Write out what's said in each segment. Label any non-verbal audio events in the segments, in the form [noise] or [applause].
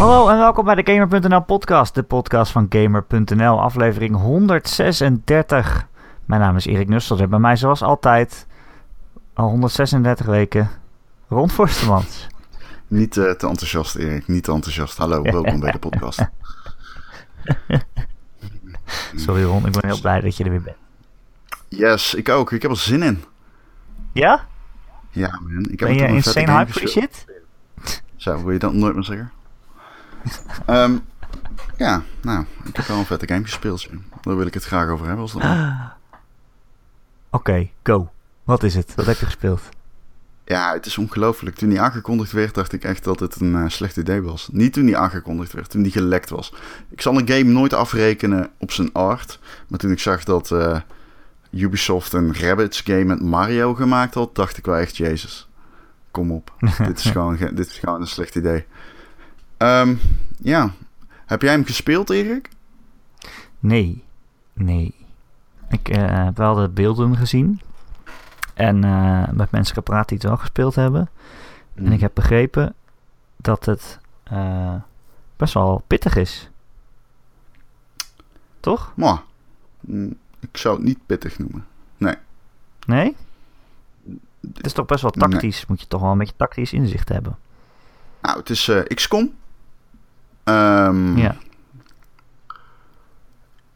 Hallo en welkom bij de Gamer.nl podcast, de podcast van Gamer.nl, aflevering 136. Mijn naam is Erik Nusselt en bij mij zoals altijd, al 136 weken, Ron Forstemans. Niet eh, te enthousiast, Erik. Niet te enthousiast. Hallo, welkom bij de podcast. [laughs] Sorry Ron, ik ben heel blij dat je er weer bent. Yes, ik ook. Ik heb er zin in. Ja? Ja, man. Ik heb Ben je insane hype voor shit? Zo, wil je dat nooit meer zeggen? Ehm, ja, nou, ik heb wel een vette game gespeeld. Daar wil ik het graag over hebben. Dat Oké, go. Wat is het? Wat heb je gespeeld? Ja, het is ongelooflijk. Toen die aangekondigd werd, dacht ik echt dat het een eh, slecht idee was. Niet toen die aangekondigd werd, toen die gelekt was. Ik zal een game nooit afrekenen op zijn art. Maar toen ik zag dat eh, Ubisoft een Rabbids game met Mario gemaakt had, dacht ik wel echt, jezus. Kom op. [laughs] dit, is gewoon, ge- dit is gewoon een slecht idee. Ehm, ja. Heb jij hem gespeeld, Erik? Nee, nee. Ik eh, heb wel de beelden gezien. En eh, met mensen gepraat die het wel gespeeld hebben. En ik heb begrepen dat het eh, best wel pittig is. Toch? Mwah. Mm, ik zou het niet pittig noemen. Nee? Het is toch best wel Nee. tactisch. Moet je toch wel een beetje tactisch inzicht hebben. Nou, het is XCOM. Ehm, Ja.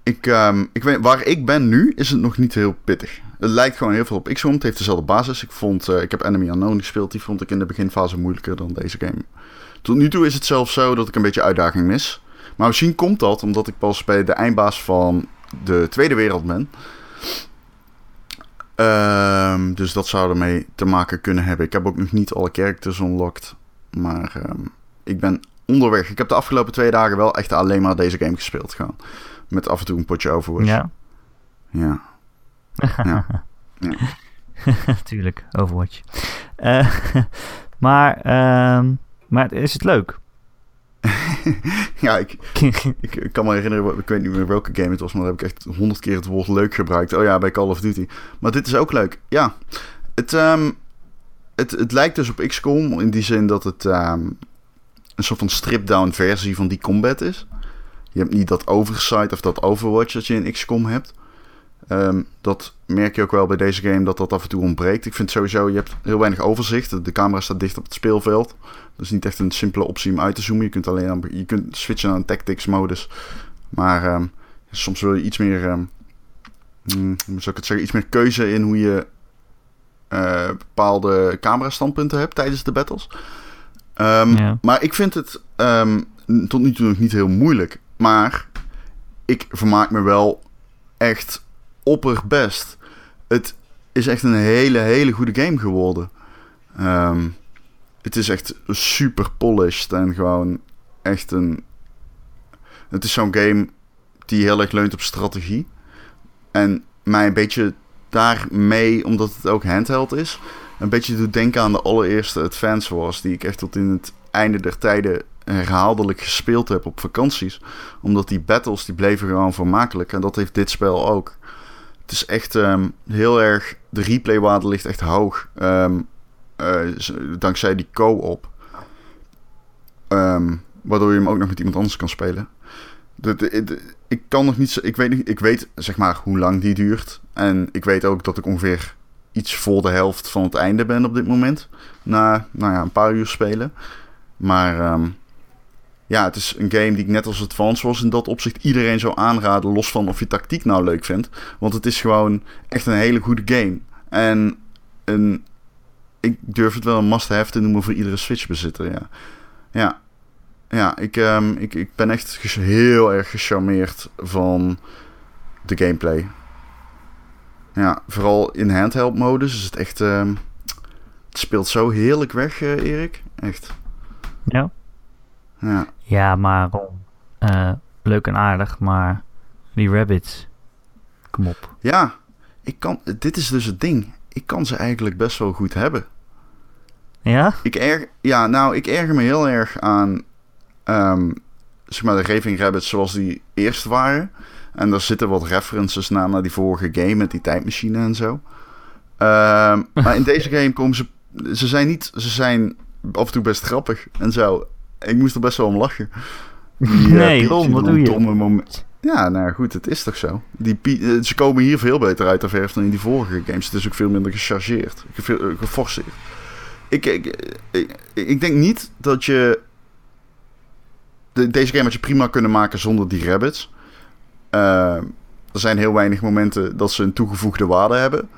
Ik, ehm, ik weet, waar ik ben nu is het nog niet heel pittig. Het lijkt gewoon heel veel op XCOM. Het heeft dezelfde basis. Ik, vond, eh, ik heb Enemy Unknown gespeeld. Die vond ik in de beginfase moeilijker dan deze game. Tot nu toe is het zelfs zo dat ik een beetje uitdaging mis. Maar misschien komt dat omdat ik pas bij de eindbaas van de Tweede Wereld ben. Ehm, dus dat zou ermee te maken kunnen hebben. Ik heb ook nog niet alle characters unlocked. Maar ik ben onderweg. Ik heb de afgelopen twee dagen wel echt alleen maar deze game gespeeld gaan. Met af en toe een potje Overwatch. Ja, Ja. [laughs] Ja. natuurlijk. [laughs] Overwatch. Eh, [laughs] maar, ehm, maar is het leuk? ja, ik, ik, ik kan me herinneren, ik weet niet meer welke game het was, maar daar heb ik echt honderd keer het woord leuk gebruikt. Oh ja, bij Call of Duty. Maar dit is ook leuk. Ja, het, ehm, het, het lijkt dus op XCOM in die zin dat het ehm, een soort van strip-down versie van die combat is. Je hebt niet dat oversight of dat Overwatch dat je in XCOM hebt. Ehm, dat merk je ook wel bij deze game dat dat af en toe ontbreekt. Ik vind sowieso, je hebt heel weinig overzicht. De camera staat dicht op het speelveld. Dat is niet echt een simpele optie om uit te zoomen. Je kunt alleen je kunt switchen naar een tactics modus. Maar ehm, soms wil je iets meer, zou ik het zeggen, iets meer keuze in hoe je eh, bepaalde camera standpunten hebt tijdens de battles. Ehm, Ja. Maar ik vind het ehm, tot nu toe nog niet heel moeilijk. Maar ik vermaak me wel echt opperbest. Het is echt een hele, hele goede game geworden. Ehm, het is echt super polished en gewoon echt een... Het is zo'n game die heel erg leunt op strategie. En mij een beetje daarmee, omdat het ook handheld is, een beetje doet denken aan de allereerste Advance Wars, die ik echt tot in het einde der tijden herhaaldelijk gespeeld heb op vakanties. Omdat die battles, die bleven gewoon vermakelijk. En dat heeft dit spel ook. Het is echt ehm, heel erg, de replaywaarde ligt echt hoog. Ehm, eh, dankzij die co-op. Ehm, waardoor je hem ook nog met iemand anders kan spelen. De, ik kan nog niet, ik weet, ik weet zeg maar hoe lang die duurt. En ik weet ook dat ik ongeveer iets voor de helft van het einde ben op dit moment. Na nou ja, een paar uur spelen. Maar ehm, ja, het is een game die ik net als Advance was in dat opzicht iedereen zou aanraden. Los van of je tactiek nou leuk vindt. Want het is gewoon echt een hele goede game. En een, ik durf het wel een must-have te noemen voor iedere Switch-bezitter. Ja, ja. ja ik, ehm, ik, ik ben echt heel erg gecharmeerd van de gameplay. Ja, vooral in handheld-modus is het echt... ehm, het speelt zo heerlijk weg, eh, Erik. Echt. Ja. Ja. Ja, maar eh, leuk en aardig, maar die rabbits, kom op. Ja, ik kan, dit is dus het ding. Ik kan ze eigenlijk best wel goed hebben. Ja? Ik erg, ja, nou, ik erger me heel erg aan ehm, zeg maar de Raving Rabbits zoals die eerst waren. En daar zitten wat references naar, naar die vorige game met die tijdmachine en zo. Ehm, [laughs] maar in deze game komen ze... Ze zijn niet... Ze zijn af en toe best grappig en zo. ik moest er best wel om lachen. Die, nee, Ron, wat doe je? Moment. Ja, nou goed, het is toch zo. Die, ze komen hier veel beter uit de verf dan in die vorige games. Het is ook veel minder gechargeerd, geforceerd. Ik, ik, ik, ik denk niet dat je deze game had je prima kunnen maken zonder die rabbits. Uh, er zijn heel weinig momenten dat ze een toegevoegde waarde hebben.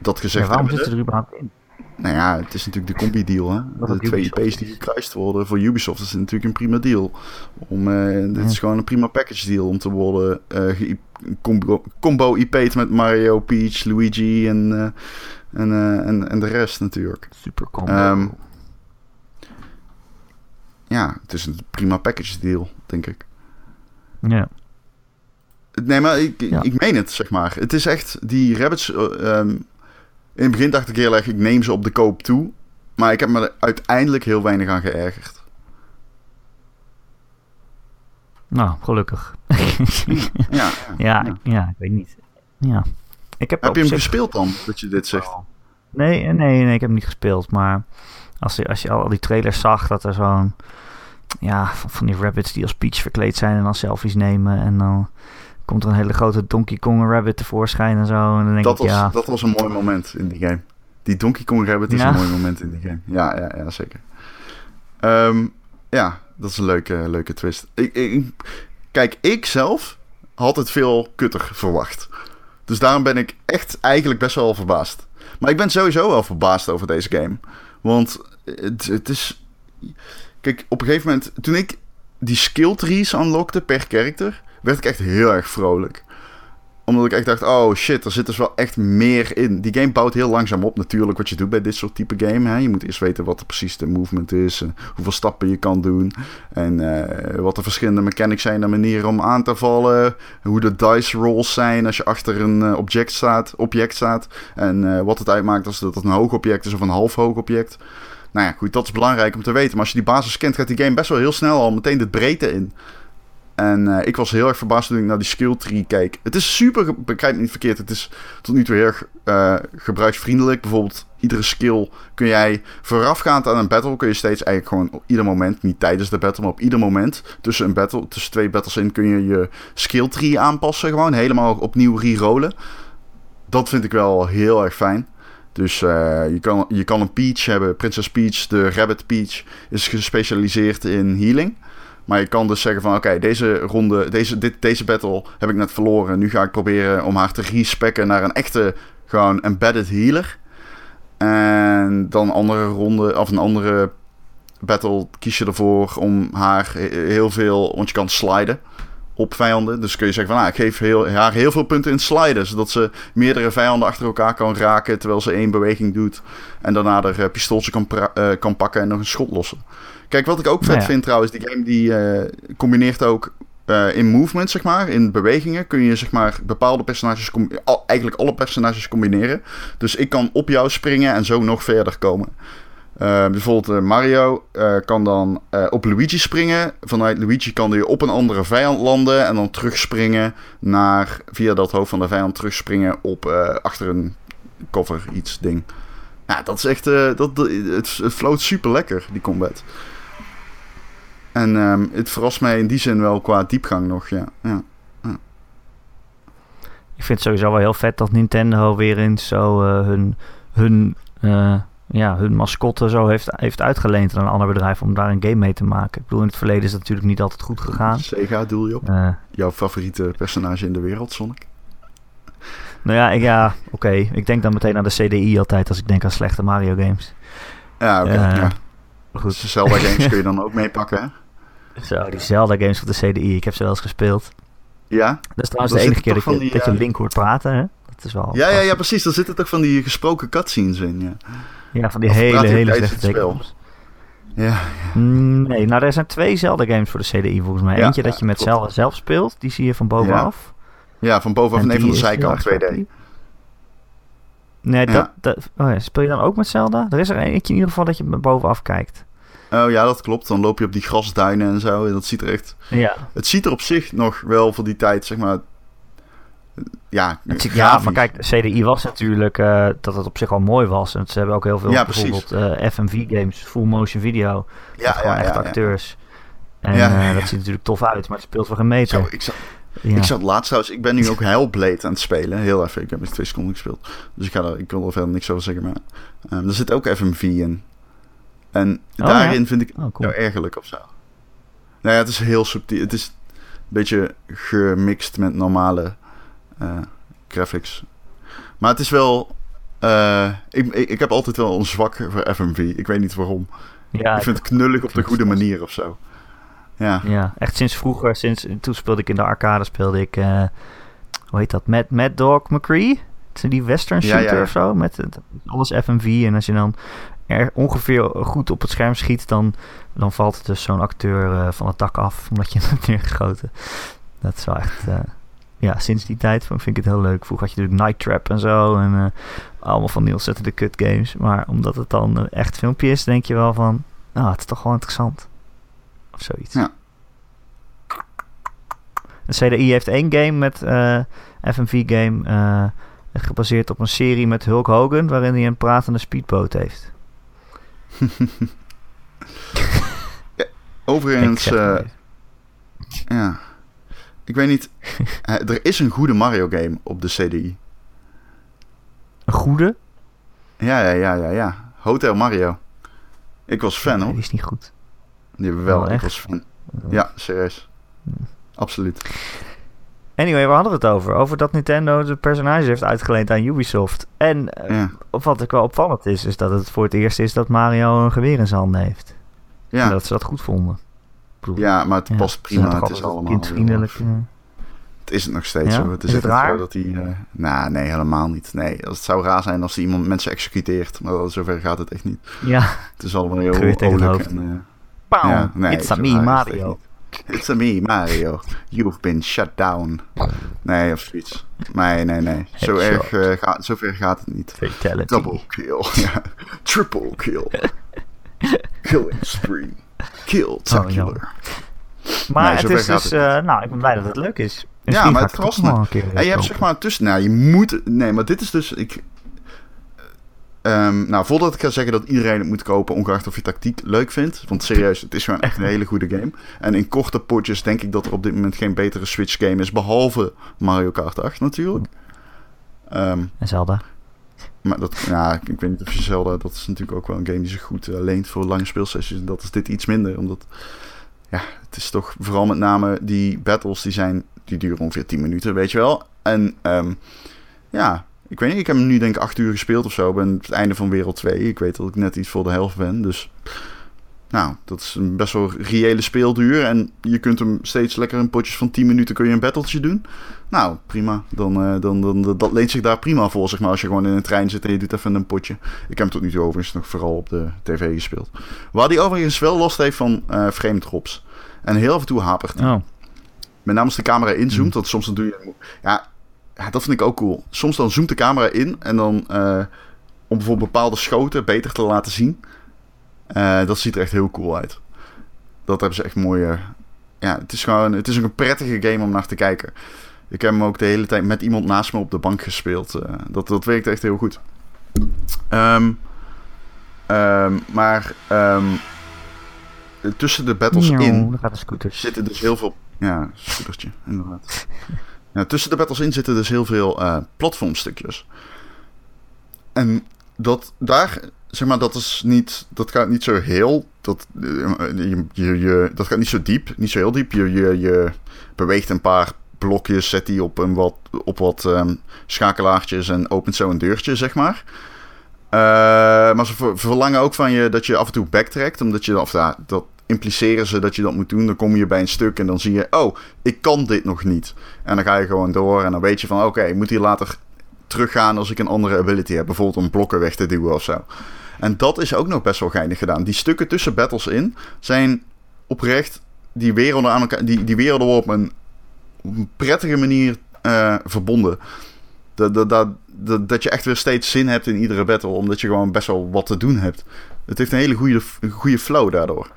Dat gezegd waarom zit er überhaupt in? Nou ja, het is natuurlijk de compie-deal. Hè? de twee IP's die gekruist worden voor Ubisoft is natuurlijk een prima deal. Om, uh, dit is gewoon een prima package deal om te worden uh, combo, combo IP'd met Mario, Peach, Luigi en, uh, en, en, en de rest natuurlijk. Super combo. Um, ja, het is een prima package deal, denk ik. Ja. Nee, maar ik, ik meen het, zeg maar. Het is echt, die rabbits... Um, in het begin dacht ik heel erg, ik neem ze op de koop toe. Maar ik heb me er uiteindelijk heel weinig aan geërgerd. Nou, gelukkig. [laughs] ja, ja, ja, ik weet niet. Ja. Ik heb heb je hem gespeeld dan, dat je dit zegt? Nee, nee, nee, ik heb hem niet gespeeld. Maar als je, als je al die trailers zag, dat er zo'n... Ja, van die rabbits die als Peach verkleed zijn en dan selfies nemen. En dan komt er een hele grote Donkey Kong Rabbit tevoorschijn en zo. En dan denk dat, ik, was, ja. dat was een mooi moment in die game. Die Donkey Kong Rabbit is een mooi moment in die game. Ja, ja, ja zeker. Ehm, ja, dat is een leuke, leuke twist. Ik, ik, kijk, ik zelf had het veel kutter verwacht. Dus daarom ben ik echt eigenlijk best wel verbaasd. Maar ik ben sowieso wel verbaasd over deze game. Want het, het is. Kijk, op een gegeven moment. Toen ik die skill trees unlockte per karakter werd ik echt heel erg vrolijk. Omdat ik echt dacht, oh shit, er zit dus wel echt meer in. Die game bouwt heel langzaam op natuurlijk wat je doet bij dit soort type game. Hè. Je moet eerst weten wat er precies de movement is. hoeveel stappen je kan doen. En uh, wat de verschillende mechanics zijn en manieren om aan te vallen. Hoe de dice rolls zijn als je achter een uh, object, staat, object staat. En uh, wat het uitmaakt als dat een hoog object is of een half hoog object. Nou ja, goed, dat is belangrijk om te weten. Maar als je die basis kent, gaat die game best wel heel snel al meteen de breedte in. En uh, ik was heel erg verbaasd toen ik naar die skill tree keek. Het is super, begrijp me niet verkeerd, het is tot nu toe heel uh, gebruiksvriendelijk. Bijvoorbeeld, iedere skill kun jij voorafgaand aan een battle, kun je steeds eigenlijk gewoon op ieder moment, niet tijdens de battle, maar op ieder moment tussen een battle, tussen twee battles in, kun je je skill tree aanpassen. Gewoon helemaal opnieuw re-rollen. Dat vind ik wel heel erg fijn. Dus uh, je, kan, je kan een Peach hebben, Princess Peach, de Rabbit Peach, is gespecialiseerd in healing. Maar je kan dus zeggen van oké, deze ronde, deze, dit, deze battle heb ik net verloren. Nu ga ik proberen om haar te respecken naar een echte, gewoon embedded healer. En dan andere ronde, of een andere battle kies je ervoor om haar heel veel, want je kan sliden op vijanden. Dus kun je zeggen van, ah, ik geef heel, haar heel veel punten in sliden. Zodat ze meerdere vijanden achter elkaar kan raken terwijl ze één beweging doet. En daarna er uh, pistooltje kan, uh, kan pakken en nog een schot lossen. Kijk, wat ik ook vet vind trouwens, die game die uh, combineert ook uh, in movement, zeg maar, in bewegingen, kun je zeg maar bepaalde personages, al, eigenlijk alle personages combineren. Dus ik kan op jou springen en zo nog verder komen. Uh, bijvoorbeeld Mario kan dan op Luigi springen. Vanuit Luigi kan hij op een andere vijand landen en dan terugspringen naar, via dat hoofd van de vijand terugspringen op achter een cover iets ding. Ja, dat is echt, dat, het, het floot super lekker, die combat. En um, het verrast mij in die zin wel qua diepgang nog, ja. ja. ja. Ik vind het sowieso wel heel vet dat Nintendo weer eens zo uh, hun, hun, uh, ja, hun mascotte zo heeft, heeft uitgeleend aan een ander bedrijf om daar een game mee te maken. Ik bedoel, in het verleden is dat natuurlijk niet altijd goed gegaan. Sega doel je op? Uh, Jouw favoriete personage in de wereld, Sonic? Nou ja, ik, ja oké. Okay. Ik denk dan meteen aan de CDI altijd als ik denk aan slechte Mario games. Ja, oké. Okay, ja. Goed. Zelda games kun je dan ook [laughs] meepakken, hè? Zo, die Zelda games op de CDI. Ik heb ze wel eens gespeeld. Ja? Dat is trouwens de enige keer dat, je, dat je Link hoort praten, hè? Dat is wel ja, ja, ja, precies. Daar zitten toch van die gesproken cutscenes in, ja. Ja, van die of hele, hele slechte games. Ja, ja. Mm, nee, nou er zijn twee Zelda games voor de CDI volgens mij. Ja, Eentje dat je met Zelda zelf speelt, die zie je van bovenaf. Ja, van bovenaf en, en een van de zijkant 2D. Nee, dat, dat oh ja, speel je dan ook met Zelda? Er is er eentje in ieder geval dat je bovenaf kijkt. Oh ja, dat klopt. Dan loop je op die grasduinen en zo. En dat ziet er echt... Ja. Het ziet er op zich nog wel voor die tijd, zeg maar... ja, ja, maar kijk, CDI was natuurlijk uh, dat het op zich al mooi was. En ze hebben ook heel veel ja, bijvoorbeeld uh, FMV-games, full motion video. Ja, ja, echt acteurs. En uh, dat ziet natuurlijk tof uit, maar het speelt voor een meter. Zo, ik, zat, ik zat laatst trouwens, ik ben nu ook Hellblade aan het spelen. Heel even, ik heb het twee seconden gespeeld. Dus ik, ga er, ik wil er verder niks over zeggen. Maar um, er zit ook FMV in. En oh, daarin vind ik oh, cool. ergerlijk of zo. Nou ja, het is heel subtiel. Het is een beetje gemixt met normale uh, graphics. Maar het is wel. Uh, ik, ik, ik, heb altijd wel een zwak voor FMV. Ik weet niet waarom. Ja, ik vind het knullig op de goede manier of zo. Ja. ja, echt sinds vroeger. Sinds, toen speelde ik in de arcade. Speelde ik. Uh, hoe heet dat? Mad, Mad Dog McCree? Het die western shooter ja, ja, of zo. Met alles FMV. En als je dan er ongeveer goed op het scherm schiet, dan, dan valt dus zo'n acteur uh, van het dak af. Omdat je [laughs] hem hebt neergeschoten. Dat is wel echt. Uh, ja, sinds die tijd vind ik het heel leuk. Vroeger had je natuurlijk Night Trap en zo. En uh, allemaal van die ontzettende kut games. Maar omdat het dan een echt filmpje is, denk je wel van... Nou, het is toch wel interessant. Of zoiets. Ja. De CDI heeft één game met uh, FMV-game... Uh, gebaseerd op een serie met Hulk Hogan... waarin hij een pratende speedboot heeft. ja, [laughs] overigens... ja... Ik weet niet. [laughs] Eh, er is een goede Mario game op de CDI. Een goede? Ja, ja, ja, ja, ja. Hotel Mario. Ik was fan hoor. Die is niet goed. Die wel, oh, ik was fan. Ja, serieus. Absoluut. Anyway, waar hadden we het over? Over dat Nintendo de personages heeft uitgeleend aan Ubisoft. En uh, wat ik wel opvallend is, is dat het voor het eerst is dat Mario een geweer in zijn handen heeft. Ja. En dat ze dat goed vonden ja, maar het past prima. Het is allemaal kindvriendelijk. Het is het nog steeds zo. Het is, het raar? dat hij. Uh, nou, nee, helemaal niet. Nee, het zou raar zijn als hij iemand mensen executeert. Maar zover gaat het echt niet. Ja. Het is allemaal heel oorlijk. En, uh, ja, nee, It's a me, Mario. It's a me, Mario. You've been shut down. Nee, of zoiets. Nee, nee, nee. Zo erg, uh, gaat, zover gaat het niet. Fatality. Double kill. [laughs] ja. Triple kill. [laughs] Killing spree. Kill Oh, maar het is dus, uh, nou, ik ben blij dat het leuk is. ja, maar het kost me. En je hebt zeg maar tussen, nou, je moet, nee, maar dit is dus, ik, um, nou, voordat ik ga zeggen dat iedereen het moet kopen, ongeacht of je tactiek leuk vindt, want serieus, het is gewoon echt een hele goede game. En in korte potjes denk ik dat er op dit moment geen betere Switch game is, behalve Mario Kart 8 natuurlijk. Um, en Zelda. Maar dat, ja, ik weet niet of je Zelda, dat is natuurlijk ook wel een game die zich goed uh, leent voor lange speelsessies. En dat is dit iets minder, omdat, ja, het is toch vooral met name die battles, die zijn, die duren ongeveer 10 minuten, weet je wel. En um, ja, ik weet niet, ik heb hem nu denk ik 8 uur gespeeld of zo. ben het einde van wereld 2. Ik weet dat ik net iets voor de helft ben, dus... Nou, dat is een best wel reële speelduur. En je kunt hem steeds lekker in potjes van 10 minuten kun je een battletje doen. Nou, prima. Dan, uh, dan, dan, dat leent zich daar prima voor, zeg maar. Als je gewoon in een trein zit en je doet even een potje. Ik heb hem tot nu toe overigens nog vooral op de tv gespeeld. Waar die overigens wel last heeft van uh, frame drops. En heel af en toe hapert Oh. Met name als de camera inzoomt. Mm. Want soms dan doe je... Ja, ja, dat vind ik ook cool. Soms dan zoomt de camera in en dan... Uh, om bijvoorbeeld bepaalde schoten beter te laten zien uh, dat ziet er echt heel cool uit. Dat hebben ze echt mooi. ja, het is gewoon. Het is ook een prettige game om naar te kijken. Ik heb hem ook de hele tijd met iemand naast me op de bank gespeeld. Uh, dat, dat werkt echt heel goed. Um, um, maar um, tussen de battles in zitten dus heel veel. Ja, scootertje, inderdaad. Ja, tussen de battles in zitten dus heel veel uh, platformstukjes. En dat, daar zeg maar, dat is niet, dat gaat niet zo heel, dat, eh, je, je, dat gaat niet zo diep, niet zo heel diep. Je, je, je beweegt een paar blokjes, zet die op, een wat, op wat um, schakelaartjes en opent zo een deurtje, zeg maar. Uh, maar ze verlangen ook van je dat je af en toe backtrackt, omdat je, of ja, dat impliceren ze dat je dat moet doen. Dan kom je bij een stuk en dan zie je, oh, ik kan dit nog niet. En dan ga je gewoon door en dan weet je van, oké, ik moet hier later teruggaan als ik een andere ability heb. Bijvoorbeeld om blokken weg te duwen of zo. En dat is ook nog best wel geinig gedaan. Die stukken tussen battles in zijn oprecht die werelden aan elkaar. Die, die werelden op een, op een prettige manier uh, verbonden. Dat, dat, dat, dat, dat je echt weer steeds zin hebt in iedere battle. Omdat je gewoon best wel wat te doen hebt. Het heeft een hele goede, goede flow daardoor.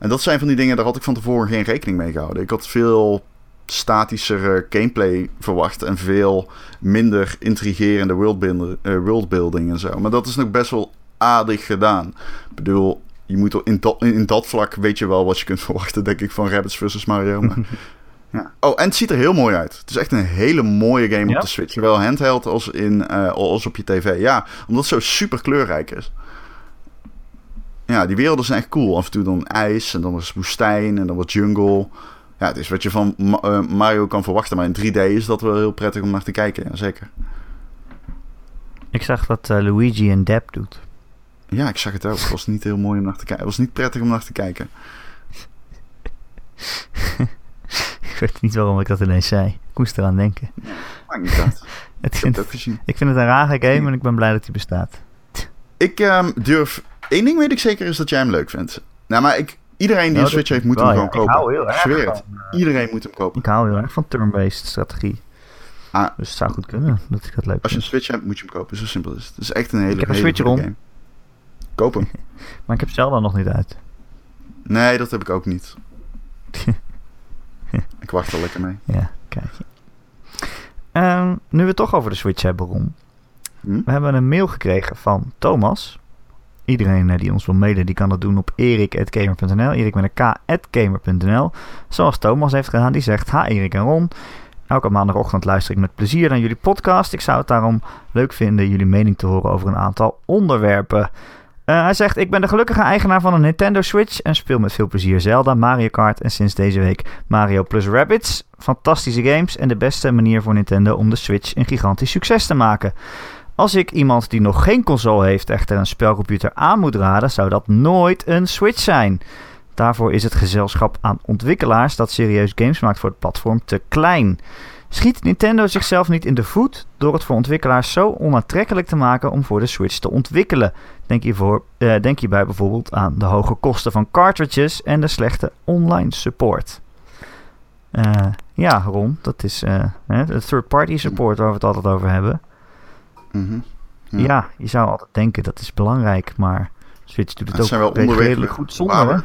En dat zijn van die dingen, daar had ik van tevoren geen rekening mee gehouden. Ik had veel statischer gameplay verwacht. En veel minder intrigerende worldbuilding, uh, worldbuilding en zo. Maar dat is nog best wel aardig gedaan. Ik bedoel, je moet in dat, in dat vlak weet je wel wat je kunt verwachten, denk ik, van Rabbids vs. Mario. Maar, [laughs] ja. Oh, en het ziet er heel mooi uit. Het is echt een hele mooie game op de Switch. Zowel handheld als, in, uh, als op je tv. Ja, omdat het zo super kleurrijk is. Ja, die werelden zijn echt cool. Af en toe dan ijs en dan is woestijn en dan wat jungle. Ja, het is wat je van uh, Mario kan verwachten. Maar in 3D is dat wel heel prettig om naar te kijken. Ja, zeker. Ik zag dat uh, Luigi een dab doet. Ja, ik zag het ook. Het was niet heel mooi om naar te kijken. Het was niet prettig om naar te kijken. [laughs] ik weet niet waarom ik dat ineens zei. Ik moest eraan denken. Maakt niet uit. [laughs] ik, vind, het, ik vind het een rare game en ik ben blij dat hij bestaat. Ik um, durf... Eén ding weet ik zeker is dat jij hem leuk vindt. Nou, maar ik, iedereen die nou, een Switch heeft moet hem gewoon kopen. Ik hou heel erg het. Uh, iedereen moet hem kopen. Ik hou heel erg van turn-based strategie. Ah, dus het zou goed kunnen dat ik dat leuk Als je een Switch hebt, moet je hem kopen. Zo simpel is het. Het is echt een hele, ik heb een Switch rond. Koop hem. [laughs] maar ik heb Zelda nog niet uit. Nee, dat heb ik ook niet. [laughs] ik wacht er lekker mee. Ja, kijk je. Um, nu we het toch over de Switch hebben, Ron. Hm? We hebben een mail gekregen van Thomas. Iedereen eh, die ons wil mailen, die kan dat doen op erik.gamer.nl. Erik met een k.gamer.nl. Zoals Thomas heeft gedaan. Die zegt, ha Erik en Ron. Elke maandagochtend luister ik met plezier naar jullie podcast. Ik zou het daarom leuk vinden jullie mening te horen over een aantal onderwerpen. Uh, hij zegt: Ik ben de gelukkige eigenaar van een Nintendo Switch en speel met veel plezier Zelda, Mario Kart en sinds deze week Mario plus Rabbids. Fantastische games en de beste manier voor Nintendo om de Switch een gigantisch succes te maken. Als ik iemand die nog geen console heeft echter een spelcomputer aan moet raden, zou dat nooit een Switch zijn. Daarvoor is het gezelschap aan ontwikkelaars dat serieus games maakt voor het platform te klein. Schiet Nintendo zichzelf niet in de voet door het voor ontwikkelaars zo onaantrekkelijk te maken om voor de Switch te ontwikkelen? Denk, hiervoor, uh, denk hierbij bijvoorbeeld aan de hoge kosten van cartridges en de slechte online support. Uh, ja, Ron, dat is uh, de third-party support waar we het altijd over hebben. Mm ja. ja. je zou altijd denken dat is belangrijk, maar Switch doet het, het ook redelijk goed zonder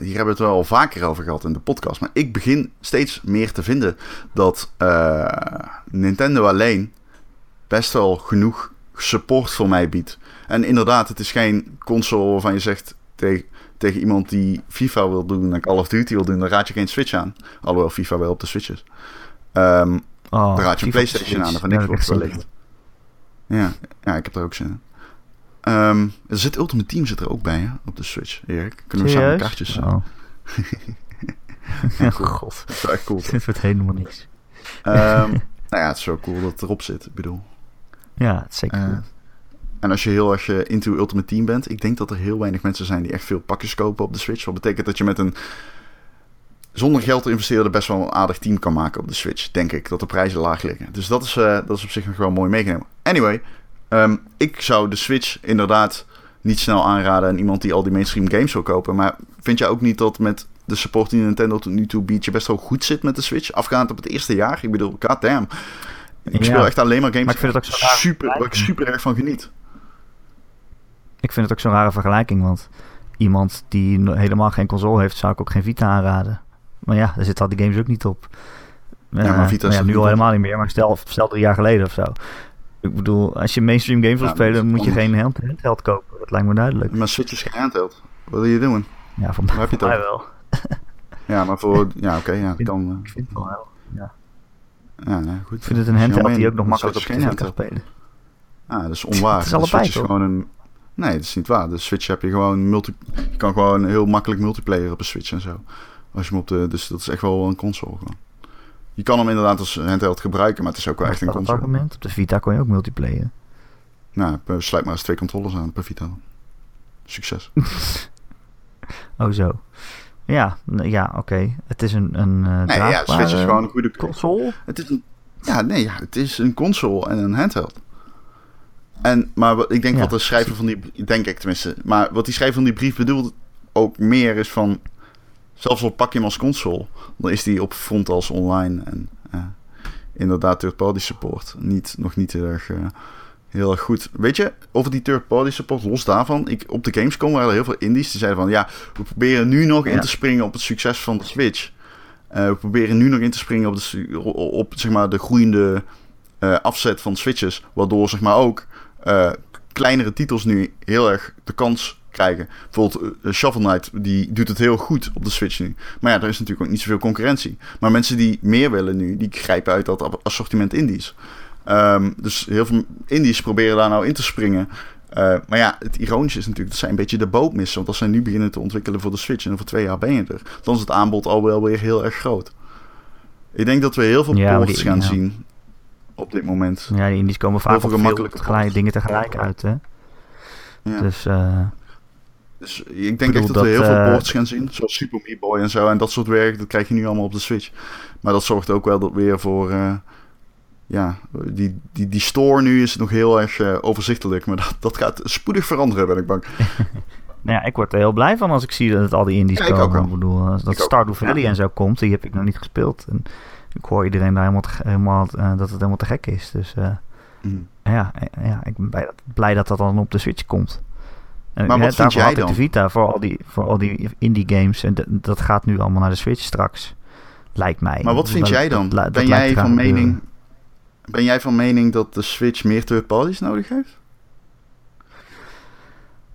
hier hebben we het wel al vaker over gehad in de podcast. Maar ik begin steeds meer te vinden dat uh, Nintendo alleen best wel genoeg support voor mij biedt. En inderdaad, het is geen console waarvan je zegt tegen, tegen iemand die FIFA wil doen en Call of Duty wil doen, dan raad je geen Switch aan. Alhoewel FIFA wel op de Switch is. Um, oh, dan raad je een PlayStation aan of een Xbox wellicht. Ja, ja, ik heb er ook zin in. Um, er zit Ultimate Team zit er ook bij, hè, op de Switch, Erik. Kunnen we samen kaartjes... Oh. [laughs] ja, cool. god. Dat is echt cool. [laughs] Dit wordt helemaal niks. Um, [laughs] nou ja, het is zo cool dat het erop zit, ik bedoel. Ja, het is zeker uh, En als je heel erg je into Ultimate Team bent, ik denk dat er heel weinig mensen zijn die echt veel pakjes kopen op de Switch. Wat betekent dat je met een zonder geld te investeren best wel een aardig team kan maken op de Switch, denk ik. Dat de prijzen laag liggen. Dus dat is, uh, dat is op zich nog wel mooi meegenomen. Anyway, Um, ik zou de Switch inderdaad niet snel aanraden aan iemand die al die mainstream games wil kopen. Maar vind jij ook niet dat met de support die Nintendo tot nu toe biedt, je best wel goed zit met de Switch? Afgaand op het eerste jaar. Ik bedoel, goddamn. Ik speel echt alleen maar games maar ik vind het ook zo super, waar ik super erg van geniet. Ik vind het ook zo'n rare vergelijking, want iemand die helemaal geen console heeft, zou ik ook geen Vita aanraden. Maar ja, daar zitten al die games ook niet op. Ja, maar Vita uh, ja, nu al helemaal niet meer, maar stel, stel drie jaar geleden of zo. Ik bedoel, als je mainstream games wil spelen, moet je geen handheld kopen. Dat lijkt me duidelijk. Maar Switch is geen handheld. Wat wil je doen? Ja, voor, heb je mij wel. [laughs] ja, maar voor... Ja, oké, ja, ik kan... Ik vind het wel heel, ja. Ja, nee, goed. Ik vind het een handheld die ook nog makkelijk op kan spelen. Ah, dat is onwaar. [laughs] het is allebei, is gewoon een... Nee, dat is niet waar. De Switch heb je gewoon multi... Je kan gewoon heel makkelijk multiplayer op een Switch en zo. Als je hem op de... Dus dat is echt wel een console gewoon. Je kan hem inderdaad als handheld gebruiken, maar het is ook wel echt een console. argument. Op de Vita kon je ook multiplayer. Nou, sluit maar eens twee controllers aan per Vita. Succes. oh zo. Ja, ja oké. Het is een, een uh, nee, ja, Switch is gewoon een goede console. Het is een, ja, nee, ja, het is een console en een handheld. En, maar ik denk wat de schrijver van die... Denk ik tenminste. Maar wat die schrijver van die brief bedoelt ook meer is van... Zelfs al pak je hem als console, dan is die op front als online. En uh, inderdaad, third-party support. Niet, nog niet heel erg, uh, heel erg goed. Weet je, over die third-party support, los daarvan. Ik, op de Gamescom waren er heel veel indies die zeiden van... Ja, we proberen nu nog in te springen op het succes van de Switch. we proberen nu nog in te springen op, de, op zeg maar, de groeiende afzet van switches. Waardoor zeg maar, ook kleinere titels nu heel erg de kans krijgen. Bijvoorbeeld uh, Shovel Knight, die doet het heel goed op de Switch nu. Maar ja, er is natuurlijk ook niet zoveel concurrentie. Maar mensen die meer willen nu, die grijpen uit dat assortiment indies. Ehm, dus heel veel indies proberen daar nou in te springen. Uh, maar ja, het ironische is natuurlijk dat zij een beetje de boot missen. Want als zij nu beginnen te ontwikkelen voor de Switch en over twee jaar ben je er, dan is het aanbod al wel weer heel erg groot. Ik denk dat we heel veel ja, ports gaan zien op dit moment. Ja, die indies komen vaak veel gemakkelijke dingen tegelijk uit, hè? Ja. Dus, uh, dus ik denk echt dat, we heel veel uh, ports gaan zien, zoals Super Meat Boy en zo. En dat soort werk, dat krijg je nu allemaal op de Switch. Maar dat zorgt ook wel dat weer voor... Uh, ja, die, die, die store nu is nog heel erg uh, overzichtelijk. Maar dat, dat gaat spoedig veranderen, ben ik bang. [laughs] nou ja, ik word er heel blij van als ik zie dat het al die indies ja, komen. Ik, ik bedoel, dat ik Stardew Valley en zo komt, die heb ik nog niet gespeeld. En ik hoor iedereen daar helemaal, helemaal dat het helemaal te gek is. Dus mm. ja, ja, ik ben blij dat, blij dat dat dan op de Switch komt. Maar wat vind jij dan? de Vita voor al die, voor al die indie games. En dat gaat nu allemaal naar de Switch straks. Lijkt mij. Maar wat vind jij dan? ben jij van mening... Ben jij van mening dat de Switch meer third parties nodig heeft?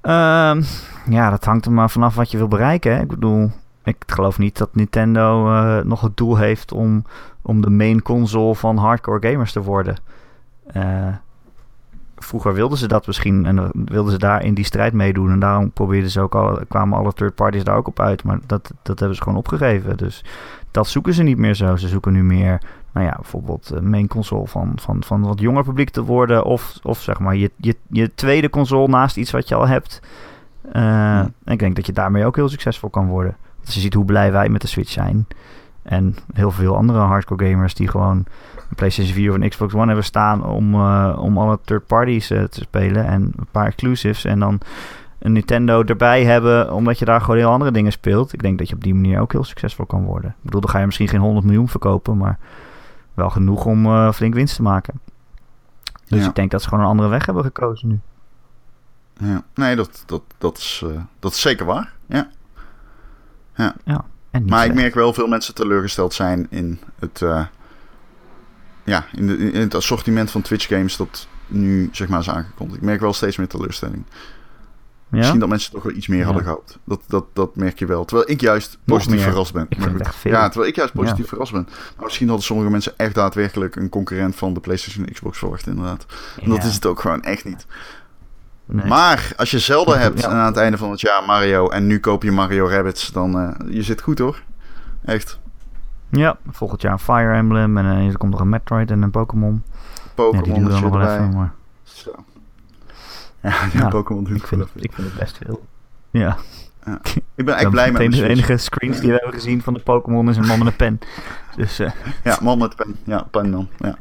Um, ja, dat hangt er maar vanaf wat je wil bereiken. Hè? Ik bedoel, ik geloof niet dat Nintendo uh, nog het doel heeft om, om de main console van hardcore gamers te worden. Uh, vroeger wilden ze dat misschien en wilden ze daar in die strijd meedoen. En daarom probeerden ze ook al, kwamen alle third parties daar ook op uit. Maar dat, dat hebben ze gewoon opgegeven. Dus dat zoeken ze niet meer zo. Ze zoeken nu meer, nou ja, bijvoorbeeld een main console van, van, van wat jonger publiek te worden. Of, of zeg maar je, je, je tweede console naast iets wat je al hebt. Uh, Ik denk dat je daarmee ook heel succesvol kan worden. Als je ziet hoe blij wij met de Switch zijn. En heel veel andere hardcore gamers die gewoon een PlayStation 4 of een Xbox One hebben staan om, uh, om alle third parties uh, te spelen en een paar exclusives en dan een Nintendo erbij hebben, omdat je daar gewoon heel andere dingen speelt. Ik denk dat je op die manier ook heel succesvol kan worden. Ik bedoel, dan ga je misschien geen 100 miljoen verkopen, maar wel genoeg om uh, flink winst te maken. Dus ik denk dat ze gewoon een andere weg hebben gekozen nu. Ja, nee, dat, dat, dat, is, dat is zeker waar. Ja. Ja. ja maar ik merk wel veel mensen teleurgesteld zijn in het, ja, in, de, in het assortiment van Twitch games dat nu zeg maar is aangekondigd. Ik merk wel steeds meer teleurstelling. Ja? Misschien dat mensen toch wel iets meer hadden gehad. Dat, dat, dat merk je wel. Terwijl ik juist positief verrast ben. Ja, terwijl ik juist positief verrast ben. Maar misschien hadden sommige mensen echt daadwerkelijk een concurrent van de PlayStation en Xbox verwacht, inderdaad. En dat is het ook gewoon echt niet. Nee. Maar als je Zelda hebt en aan het einde van het jaar Mario en nu koop je Mario Rabbits, dan uh, je zit goed hoor. Echt. Ja, volgend jaar een Fire Emblem en uh, er komt nog een Metroid en een Pokémon. Pokémon ja, nog wel even, maar... Zo. Ja, Pokémon ik vind, ik vind het best veel. Ja. Ja. [laughs] Ik ben echt blij met De enige screens die we hebben gezien van de Pokémon is een man met een pen. Dus, uh, ja, man met pen. Ja, pen dan. Ja.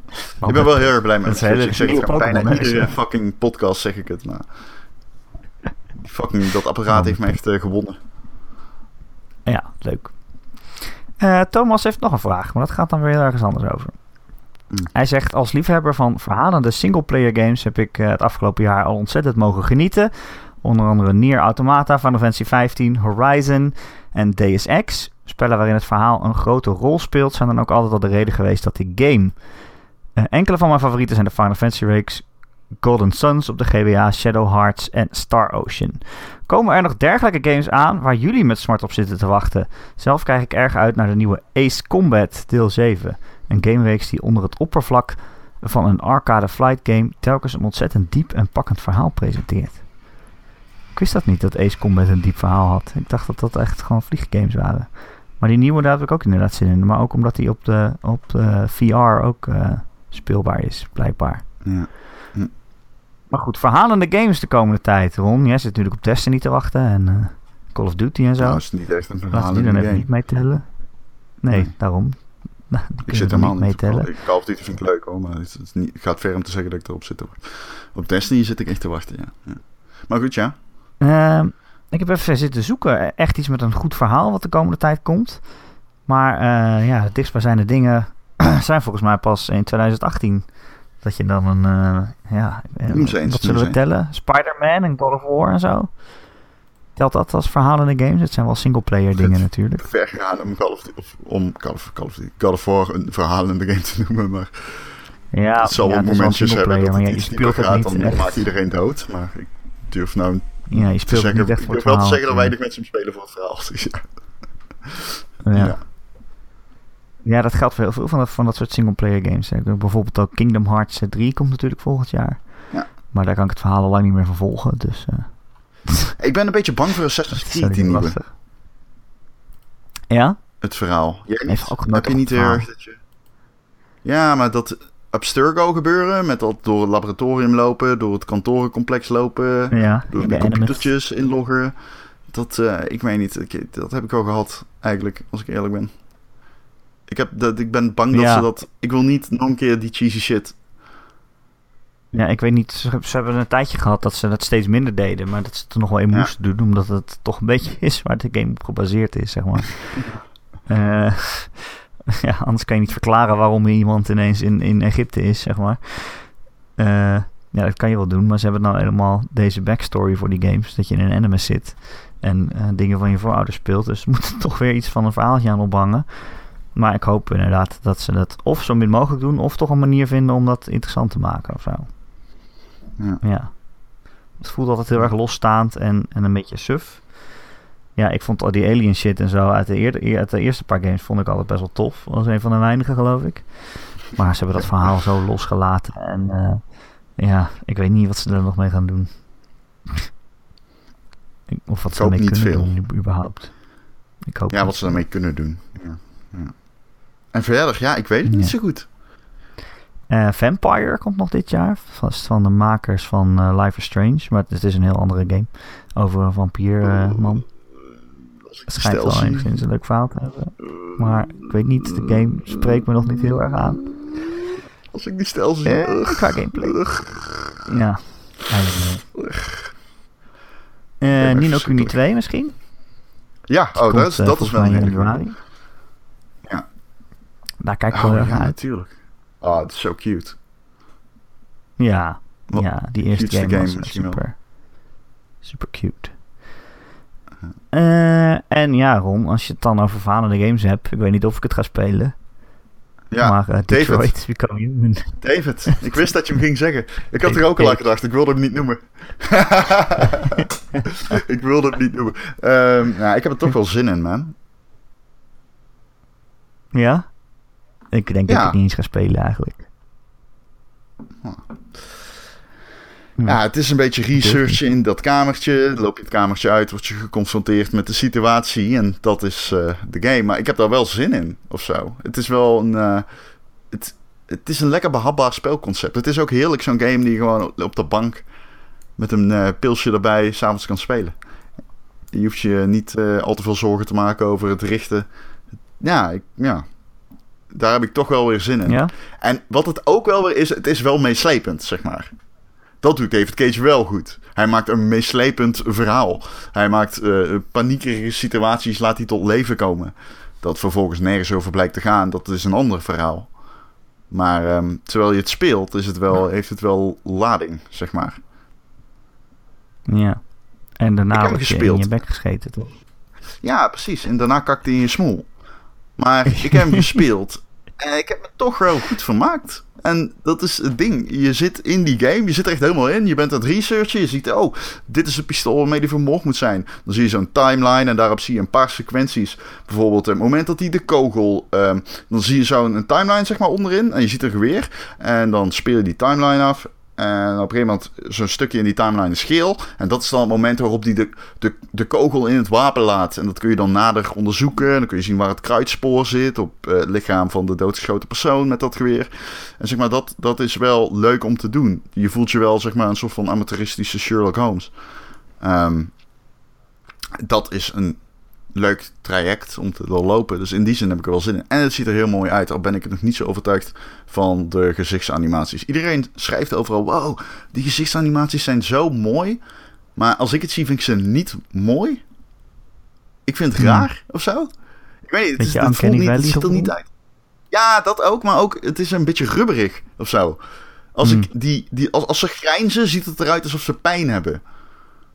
ik ben wel heel erg blij met het. Ik zeg het bijna iedere fucking podcast zeg ik het, maar... fucking, dat apparaat heeft me echt uh, gewonnen. Ja, leuk. Uh, Thomas heeft nog een vraag, maar dat gaat dan weer ergens anders over. Mm. Hij zegt: Als liefhebber van verhalende singleplayer games heb ik uh, het afgelopen jaar al ontzettend mogen genieten. Onder andere Nier Automata, Final Fantasy 15, Horizon en Deus Ex. Spellen waarin het verhaal een grote rol speelt, zijn dan ook altijd al de reden geweest dat ik game. Uh, enkele van mijn favorieten zijn de Final Fantasy reeks Golden Suns op de GBA, Shadow Hearts en Star Ocean. Komen er nog dergelijke games aan waar jullie met smart op zitten te wachten? Zelf kijk ik erg uit naar de nieuwe Ace Combat deel 7. Een gamereeks die onder het oppervlak van een arcade flight game telkens een ontzettend diep en pakkend verhaal presenteert. Ik wist dat niet, dat Ace Combat een diep verhaal had. Ik dacht dat dat echt gewoon vlieggames waren. Maar die nieuwe, daar heb ik ook inderdaad zin in. Maar ook omdat die op de, op de VR ook uh, speelbaar is, blijkbaar. Ja. Maar goed, verhalende games de komende tijd, Ron. Jij zit natuurlijk op Destiny te wachten en uh, Call of Duty en zo. Nou, is niet echt een verhalende die dan even niet mee tellen. Nee, nee. daarom. [laughs] Nou, ik zit helemaal niet mee tellen. Ik Call of Duty vind ik leuk hoor, maar het, is niet, het gaat ver om te zeggen dat ik erop zit. Op Destiny zit ik echt te wachten, ja. ja. Maar goed, ja. Uh, ik heb even zitten zoeken. Echt iets met een goed verhaal wat de komende tijd komt. Maar uh, ja, de dichtstbijzijnde dingen [clears throat] zijn volgens mij pas in 2018. Dat je dan een, uh, ja, eens, wat zullen we tellen? Spider-Man en God of War en zo? Telt dat als verhalende games? Het zijn wel singleplayer dingen natuurlijk. Ver gegaan om Call of, om Call of, Call of, Call of War een verhalende game te noemen, maar... Ja, het zal ja, wel momentjes hebben dat het iets niet het gaat, dan echt. maakt iedereen dood. Maar ik durf nou Ja, je speelt zeggen, niet echt ik voor het durf wel te verhaal. zeggen dat weinig mensen hem spelen voor het verhaal. Dus ja. Ja. Ja. Dat geldt voor heel veel van dat, van dat soort singleplayer games. hè. Bijvoorbeeld ook Kingdom Hearts 3 komt natuurlijk volgend jaar. Ja. Maar daar kan ik het verhaal al lang niet meer vervolgen. Dus eh Ik ben een beetje bang voor Assassin's Creed, die nieuwe. Ja? Het verhaal. Jij niet? Heeft ook Heb je niet heel verhaal. erg dat je... Ja, maar dat Abstergo gebeuren, met dat door het laboratorium lopen, door het kantorencomplex lopen, Ja, door de computertjes inloggen. Dat, eh, ik weet niet, ik- dat heb ik al gehad, eigenlijk, als ik eerlijk ben. Ik, heb dat, ik ben bang dat Ja. ze dat... Ik wil niet nog een keer die cheesy shit. Ja, ik weet niet. Ze, hebben een tijdje gehad dat ze dat steeds minder deden. Maar dat ze het er nog wel in Ja. moesten doen. Omdat het toch een beetje [laughs] is waar de game op gebaseerd is, zeg maar. [laughs] Eh, [laughs] ja, anders kan je niet verklaren waarom iemand ineens in, in Egypte is, zeg maar. Eh, ja, dat kan je wel doen. Maar ze hebben nou helemaal deze backstory voor die games. Dat je in een anime zit. En eh, dingen van je voorouders speelt. Dus [laughs] moet er toch weer iets van een verhaaltje aan ophangen. Maar ik hoop inderdaad dat ze dat of zo min mogelijk doen. Of toch een manier vinden om dat interessant te maken of zo. Ja. Ja. Het voelt altijd heel erg losstaand en, en een beetje suf. Ja, ik vond al die alien shit en zo uit de, eer, uit de eerste paar games vond ik altijd best wel tof. Dat was een van de weinigen, geloof ik. Maar ze hebben dat verhaal zo losgelaten. En eh, ja, ik weet niet wat ze er nog mee gaan doen. [laughs] Of wat Ik ze ermee niet kunnen veel. doen, überhaupt. Ik hoop Ja, wat ze daarmee kunnen doen. Ja. Ja. En verder, ja, ik weet het niet zo goed. Eh, Vampire komt nog dit jaar. Vast van de makers van eh, Life is Strange. Maar het is een heel andere game. Over een vampier-man. Als ik Het de schijnt wel enigszins een leuk verhaal te hebben. Maar ik weet niet, de game spreekt me nog niet heel erg aan. Als ik die stijl zie. Eh, qua gameplay. Ja, eigenlijk niet. Eh ben Nino Kuni verschrikkelijk. 2 misschien? Ja, oh, dat is, eh, dat is volgens wel een januari. Ja. Daar kijk ik wel Oh, naar uit. natuurlijk. Ah, het is zo cute. Ja, ja, die eerste game, was super, super cute. Eh, en ja, Ron, als je het dan over falende games hebt, ik weet niet of ik het ga spelen. Ja, maar eh, David. Become Human. [laughs] David. Ik wist dat je hem ging zeggen. Ik had er ook al aan gedacht. Ik wilde hem niet noemen. [laughs] ik wilde hem niet noemen. Ehm, ja, ik heb er toch wel zin in, man. Ja? Ik denk Ja. dat ik niet eens ga spelen eigenlijk. Ja, het is een beetje research in dat kamertje. Loop je het kamertje uit, word je geconfronteerd met de situatie. En dat is eh, de game. Maar ik heb daar wel zin in, of zo. Het is wel een... eh, het, het is een lekker behapbaar spelconcept. Het is ook heerlijk zo'n game die je gewoon op de bank... met een eh, pilsje erbij s'avonds kan spelen. Je hoeft je niet al te veel zorgen te maken over het richten. Ja, ik, ja, daar heb ik toch wel weer zin in. Ja? En wat het ook wel weer is, het is wel meeslepend, zeg maar. Dat doet David Cage wel goed. Hij maakt een meeslepend verhaal. Hij maakt eh paniekerige situaties, laat hij tot leven komen. Dat vervolgens nergens over blijkt te gaan, dat is een ander verhaal. Maar ehm, terwijl je het speelt, is het wel, heeft het wel lading, zeg maar. Ja. En daarna heb je in je bek gescheten, toch? Ja, precies. En daarna kakte hij in je smoel. Maar ik heb hem [laughs] gespeeld. En ik heb me toch wel goed vermaakt. En dat is het ding. Je zit in die game. Je zit er echt helemaal in. Je bent aan het researchen. Je ziet, oh, dit is het pistool waarmee die vermoord moet zijn. Dan zie je zo'n timeline. En daarop zie je een paar sequenties. Bijvoorbeeld het moment dat hij de kogel... ehm, dan zie je zo'n een timeline zeg maar onderin. En je ziet een geweer. En dan speel je die timeline af. En op een gegeven moment, zo'n stukje in die timeline is geel. En dat is dan het moment waarop die de, de, de kogel in het wapen laat. En dat kun je dan nader onderzoeken. En dan kun je zien waar het kruidspoor zit op eh, het lichaam van de doodgeschoten persoon met dat geweer. En zeg maar, dat, dat is wel leuk om te doen. Je voelt je wel, zeg maar, een soort van amateuristische Sherlock Holmes. Ehm, dat is een leuk traject om te doorlopen. Dus in die zin heb ik er wel zin in. En het ziet er heel mooi uit. Al ben ik nog niet zo overtuigd van de gezichtsanimaties. Iedereen schrijft overal: wow, die gezichtsanimaties zijn zo mooi. Maar als ik het zie, vind ik ze niet mooi. Ik vind het Hmm. raar of zo. Ik weet niet, het, is, het, voelt niet, het ziet er niet uit. Ja, dat ook, maar ook het is een beetje rubberig of zo. Als, Hmm. ik die, die, als, als ze grijnzen, ziet het eruit alsof ze pijn hebben.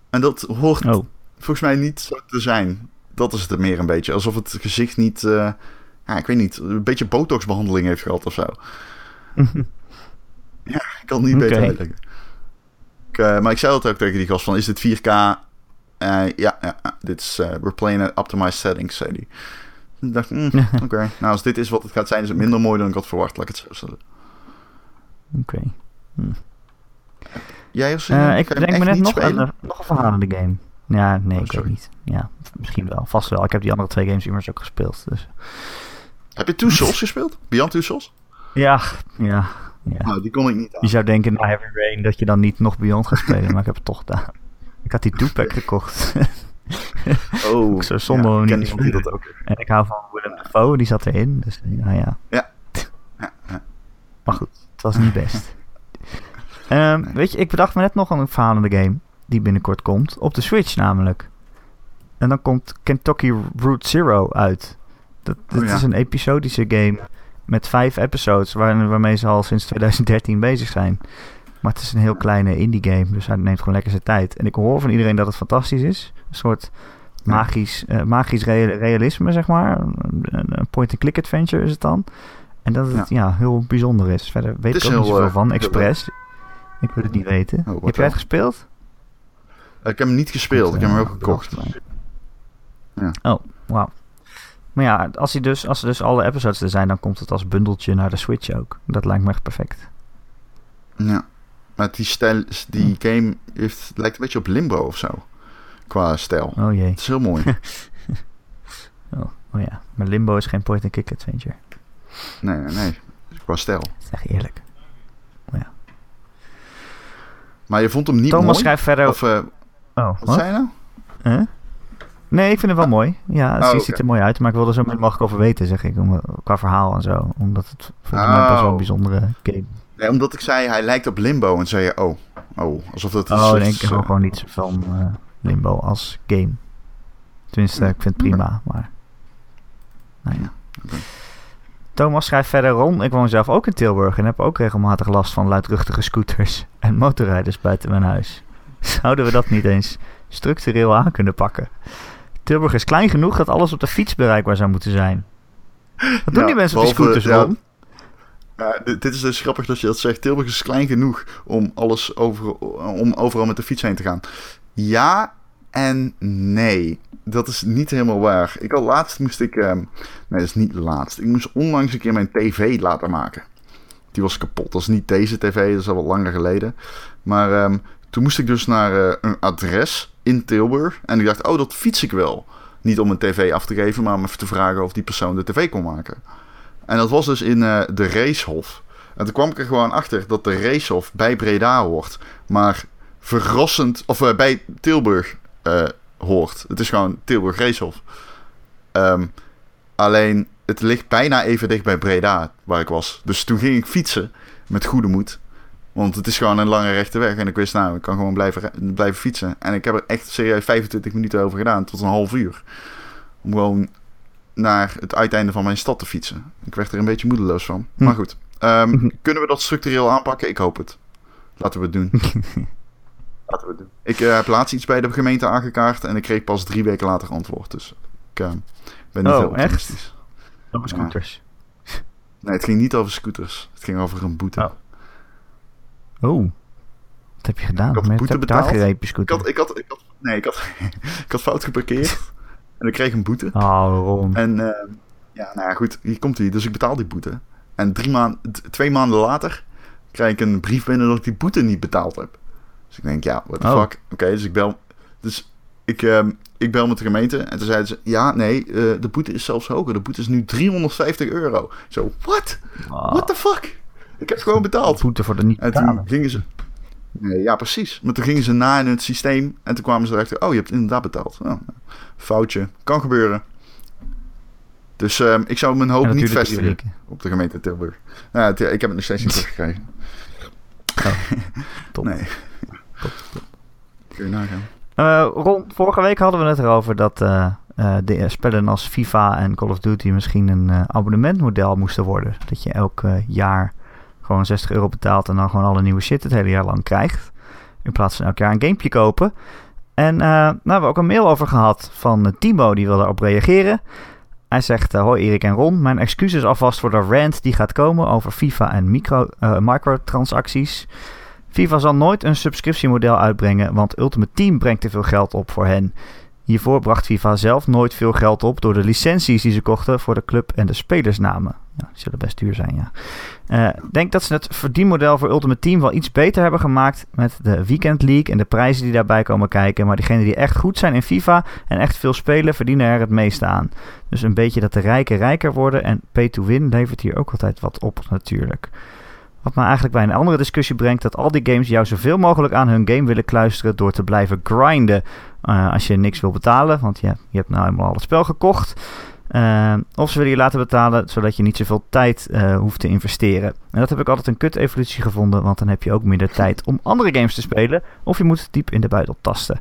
En dat hoort Oh, volgens mij niet zo te zijn. Dat is het meer een beetje. Alsof het gezicht niet, uh, ja, ik weet niet, een beetje botoxbehandeling heeft gehad of zo. [laughs] ja, ik kan het niet beter uitleggen. Ik, uh, maar ik zei altijd ook tegen die gast van, is dit 4K? Uh, ja, ja, dit is, we're playing at optimized settings, zei hij. Ik dacht, mm, [laughs] oké. Nou, als dit is wat het gaat zijn, is het minder mooi dan ik had verwacht, laat ik het zo stellen. Oké. Hm. Jij of Ik denk me net nog een, nog een verhalende game. Ja, nee, oh, ik weet niet. Ja, misschien wel. Vast wel. Ik heb die andere twee games immers ook gespeeld. Dus. Heb je Two Souls gespeeld? Beyond Two Souls? Ja, ja. ja. Nou, die kon ik niet aan. Je zou denken na Heavy Rain dat je dan niet nog Beyond gaat spelen, maar ik heb het toch gedaan. Ik had die two-pack [laughs] gekocht. Oh, [laughs] zo zonde ja, ken niet die dat ook. En ik hou van Willem Dafoe, die zat erin. Dus nou ja. Ja. ja, ja. [laughs] Maar goed, het was niet best. um, weet je, ik bedacht me net nog een verhalende game die binnenkort komt. Op de Switch namelijk. En dan komt Kentucky Route Zero uit. Dat, dat oh, is een episodische game met vijf episodes waar, waarmee ze al sinds 2013 bezig zijn. Maar het is een heel kleine indie game, dus hij neemt gewoon lekker zijn tijd. En ik hoor van iedereen dat het fantastisch is. Een soort magisch, uh, magisch realisme, zeg maar. Een, point-and-click adventure is het dan. En dat het ja. heel bijzonder is. Verder weet ik ook niet zoveel uh, van. Express. Ik wil het niet weten. Oh, heb jij het gespeeld? Ik heb hem niet gespeeld. ik heb hem ook gekocht. Ja. Oh, wauw. Maar ja, als, hij dus, als er dus alle episodes er zijn, dan komt het als bundeltje naar de Switch ook. Dat lijkt me echt perfect. Ja. Maar die, stijl, die game heeft, lijkt een beetje op Limbo of zo. Qua stijl. Oh jee. Het is heel mooi. [laughs] oh, oh ja. Maar Limbo is geen point-and-click adventure. Nee, nee, nee. Qua stijl. Dat is echt eerlijk. Oh, ja. Maar je vond hem niet Thomas mooi? schrijft verder... Of, uh, oh, wat, zei je nou? Nee, ik vind het wel mooi. Ja, het oh, ziet er mooi uit. Maar ik wil er zo min mogelijk over weten, zeg ik. Om, qua verhaal en zo. Omdat het volgens mij best wel een oh. bijzondere game Nee, omdat ik zei, hij lijkt op Limbo. En zei je, oh, oh, alsof dat... Oh, denk ik uh, gewoon niet van uh, Limbo als game. Tenminste, ik vind het prima, maar... Nou ja. Thomas schrijft verder, Ron, ik woon zelf ook in Tilburg en heb ook regelmatig last van luidruchtige scooters en motorrijders buiten mijn huis. Zouden we dat niet eens structureel aan kunnen pakken? Tilburg is klein genoeg dat alles op de fiets bereikbaar zou moeten zijn. Wat doen die mensen op die scooters, Ron? Ja, dit is dus grappig dat je dat zegt. Tilburg is klein genoeg om, alles over, om overal met de fiets heen te gaan. Ja en nee. Dat is niet helemaal waar. Ik had laatst moest ik. Um, nee, dat is niet laatst. Ik moest onlangs een keer mijn tv laten maken. Die was kapot. Dat is niet deze tv, dat is al wat langer geleden. Maar um, toen moest ik dus naar uh, een adres in Tilburg. En ik dacht, oh, dat fiets ik wel. Niet om een tv af te geven, maar om even te vragen of die persoon de tv kon maken. En dat was dus in uh, de Racehof. En toen kwam ik er gewoon achter dat de Racehof bij Breda hoort. Maar verrassend, of uh, bij Tilburg hoort. Het is gewoon Tilburg Racehof. Um, alleen, het ligt bijna even dicht bij Breda, waar ik was. Dus toen ging ik fietsen met goede moed. Want het is gewoon een lange rechte weg. En ik wist, nou, ik kan gewoon blijven, blijven fietsen. En ik heb er echt serieus 25 minuten over gedaan, tot een half uur. Om gewoon naar het uiteinde van mijn stad te fietsen. Ik werd er een beetje moedeloos van. Hm. Maar goed, um, [laughs] kunnen we dat structureel aanpakken? Ik hoop het. Laten we het doen. [laughs] Laten we het doen. Ik uh, heb laatst iets bij de gemeente aangekaart en ik kreeg pas drie weken later antwoord. Dus ik uh, ben niet oh, heel optimistisch. Over scooters? Nee, het ging niet over scooters. Het ging over een boete. Oh. Oh. Wat heb je gedaan? Ik had boete betaald. Ik, had, ik, had, ik had, nee, ik had, [laughs] ik had fout geparkeerd. En ik kreeg een boete. Oh, Ron. En uh, ja, nou ja, goed, hier komt hij. Dus ik betaal die boete. En drie maanden, twee maanden later krijg ik een brief binnen dat ik die boete niet betaald heb. Dus ik denk, ja, what the oh. fuck. Oké, dus ik bel. Dus ik, uh, ik bel met de gemeente. En toen zeiden ze, ja, nee, uh, de boete is zelfs hoger. De boete is nu 350 euro. Zo, what? Oh. What the fuck? Ik heb gewoon betaald. Boete voor de niet En toen gingen ze... Nee, ja, precies. Maar toen gingen ze na in het systeem en toen kwamen ze erachter, oh, je hebt inderdaad betaald. Oh, foutje, kan gebeuren. Dus um, ik zou mijn hoop niet vestigen op de gemeente Tilburg. Nou, ik heb het nog steeds niet [laughs] teruggekregen. Oh, [laughs] top. Nee. Top, top. Kun je nagaan. Uh, Ron, vorige week hadden we het erover dat uh, uh, de spellen als FIFA en Call of Duty misschien een abonnementmodel moesten worden. Dat je elk jaar gewoon 60 euro betaalt en dan gewoon alle nieuwe shit het hele jaar lang krijgt. In plaats van elk jaar een gamepje kopen. En uh, nou hebben we ook een mail over gehad van Timo, die wilde erop reageren. Hij zegt, hoi Erik en Ron, mijn excuses alvast voor de rant die gaat komen over FIFA en micro, microtransacties. FIFA zal nooit een subscriptiemodel uitbrengen, want Ultimate Team brengt te veel geld op voor hen. Hiervoor bracht FIFA zelf nooit veel geld op door de licenties die ze kochten voor de club en de spelersnamen. Ja, die zullen best duur zijn, ja. Ik uh, denk dat ze het verdienmodel voor Ultimate Team wel iets beter hebben gemaakt met de Weekend League en de prijzen die daarbij komen kijken. Maar diegenen die echt goed zijn in FIFA en echt veel spelen, verdienen er het meeste aan. Dus een beetje dat de rijken rijker worden en pay to win levert hier ook altijd wat op natuurlijk. Wat me eigenlijk bij een andere discussie brengt dat al die games jou zoveel mogelijk aan hun game willen kluisteren door te blijven grinden. Uh, als je niks wil betalen, want ja, je hebt nou eenmaal al het spel gekocht. Uh, of ze willen je laten betalen, zodat je niet zoveel tijd uh, hoeft te investeren. En dat heb ik altijd een kut-evolutie gevonden, want dan heb je ook minder [laughs] tijd om andere games te spelen. Of je moet diep in de buidel tasten.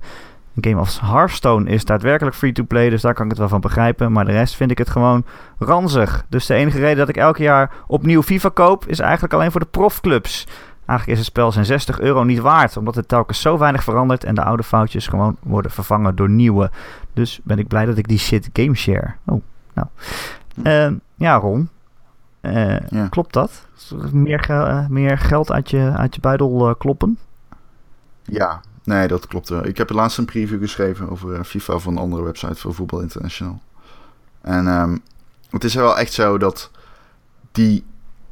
Een game als Hearthstone is daadwerkelijk free-to-play, dus daar kan ik het wel van begrijpen. Maar de rest vind ik het gewoon ranzig. Dus de enige reden dat ik elk jaar opnieuw FIFA koop, is eigenlijk alleen voor de profclubs. Eigenlijk is het spel zijn 60 euro niet waard, omdat het telkens zo weinig verandert en de oude foutjes gewoon worden vervangen door nieuwe. Dus ben ik blij dat ik die shit game share. Oh, nou. Uh, ja, Ron. Uh, ja. Klopt dat? Meer, meer geld uit je, uit je buidel uh, kloppen? Ja, Nee, dat klopt wel. Ik heb laatst een preview geschreven over eh, FIFA van een andere website voor Voetbal International. En um, het is wel echt zo dat die...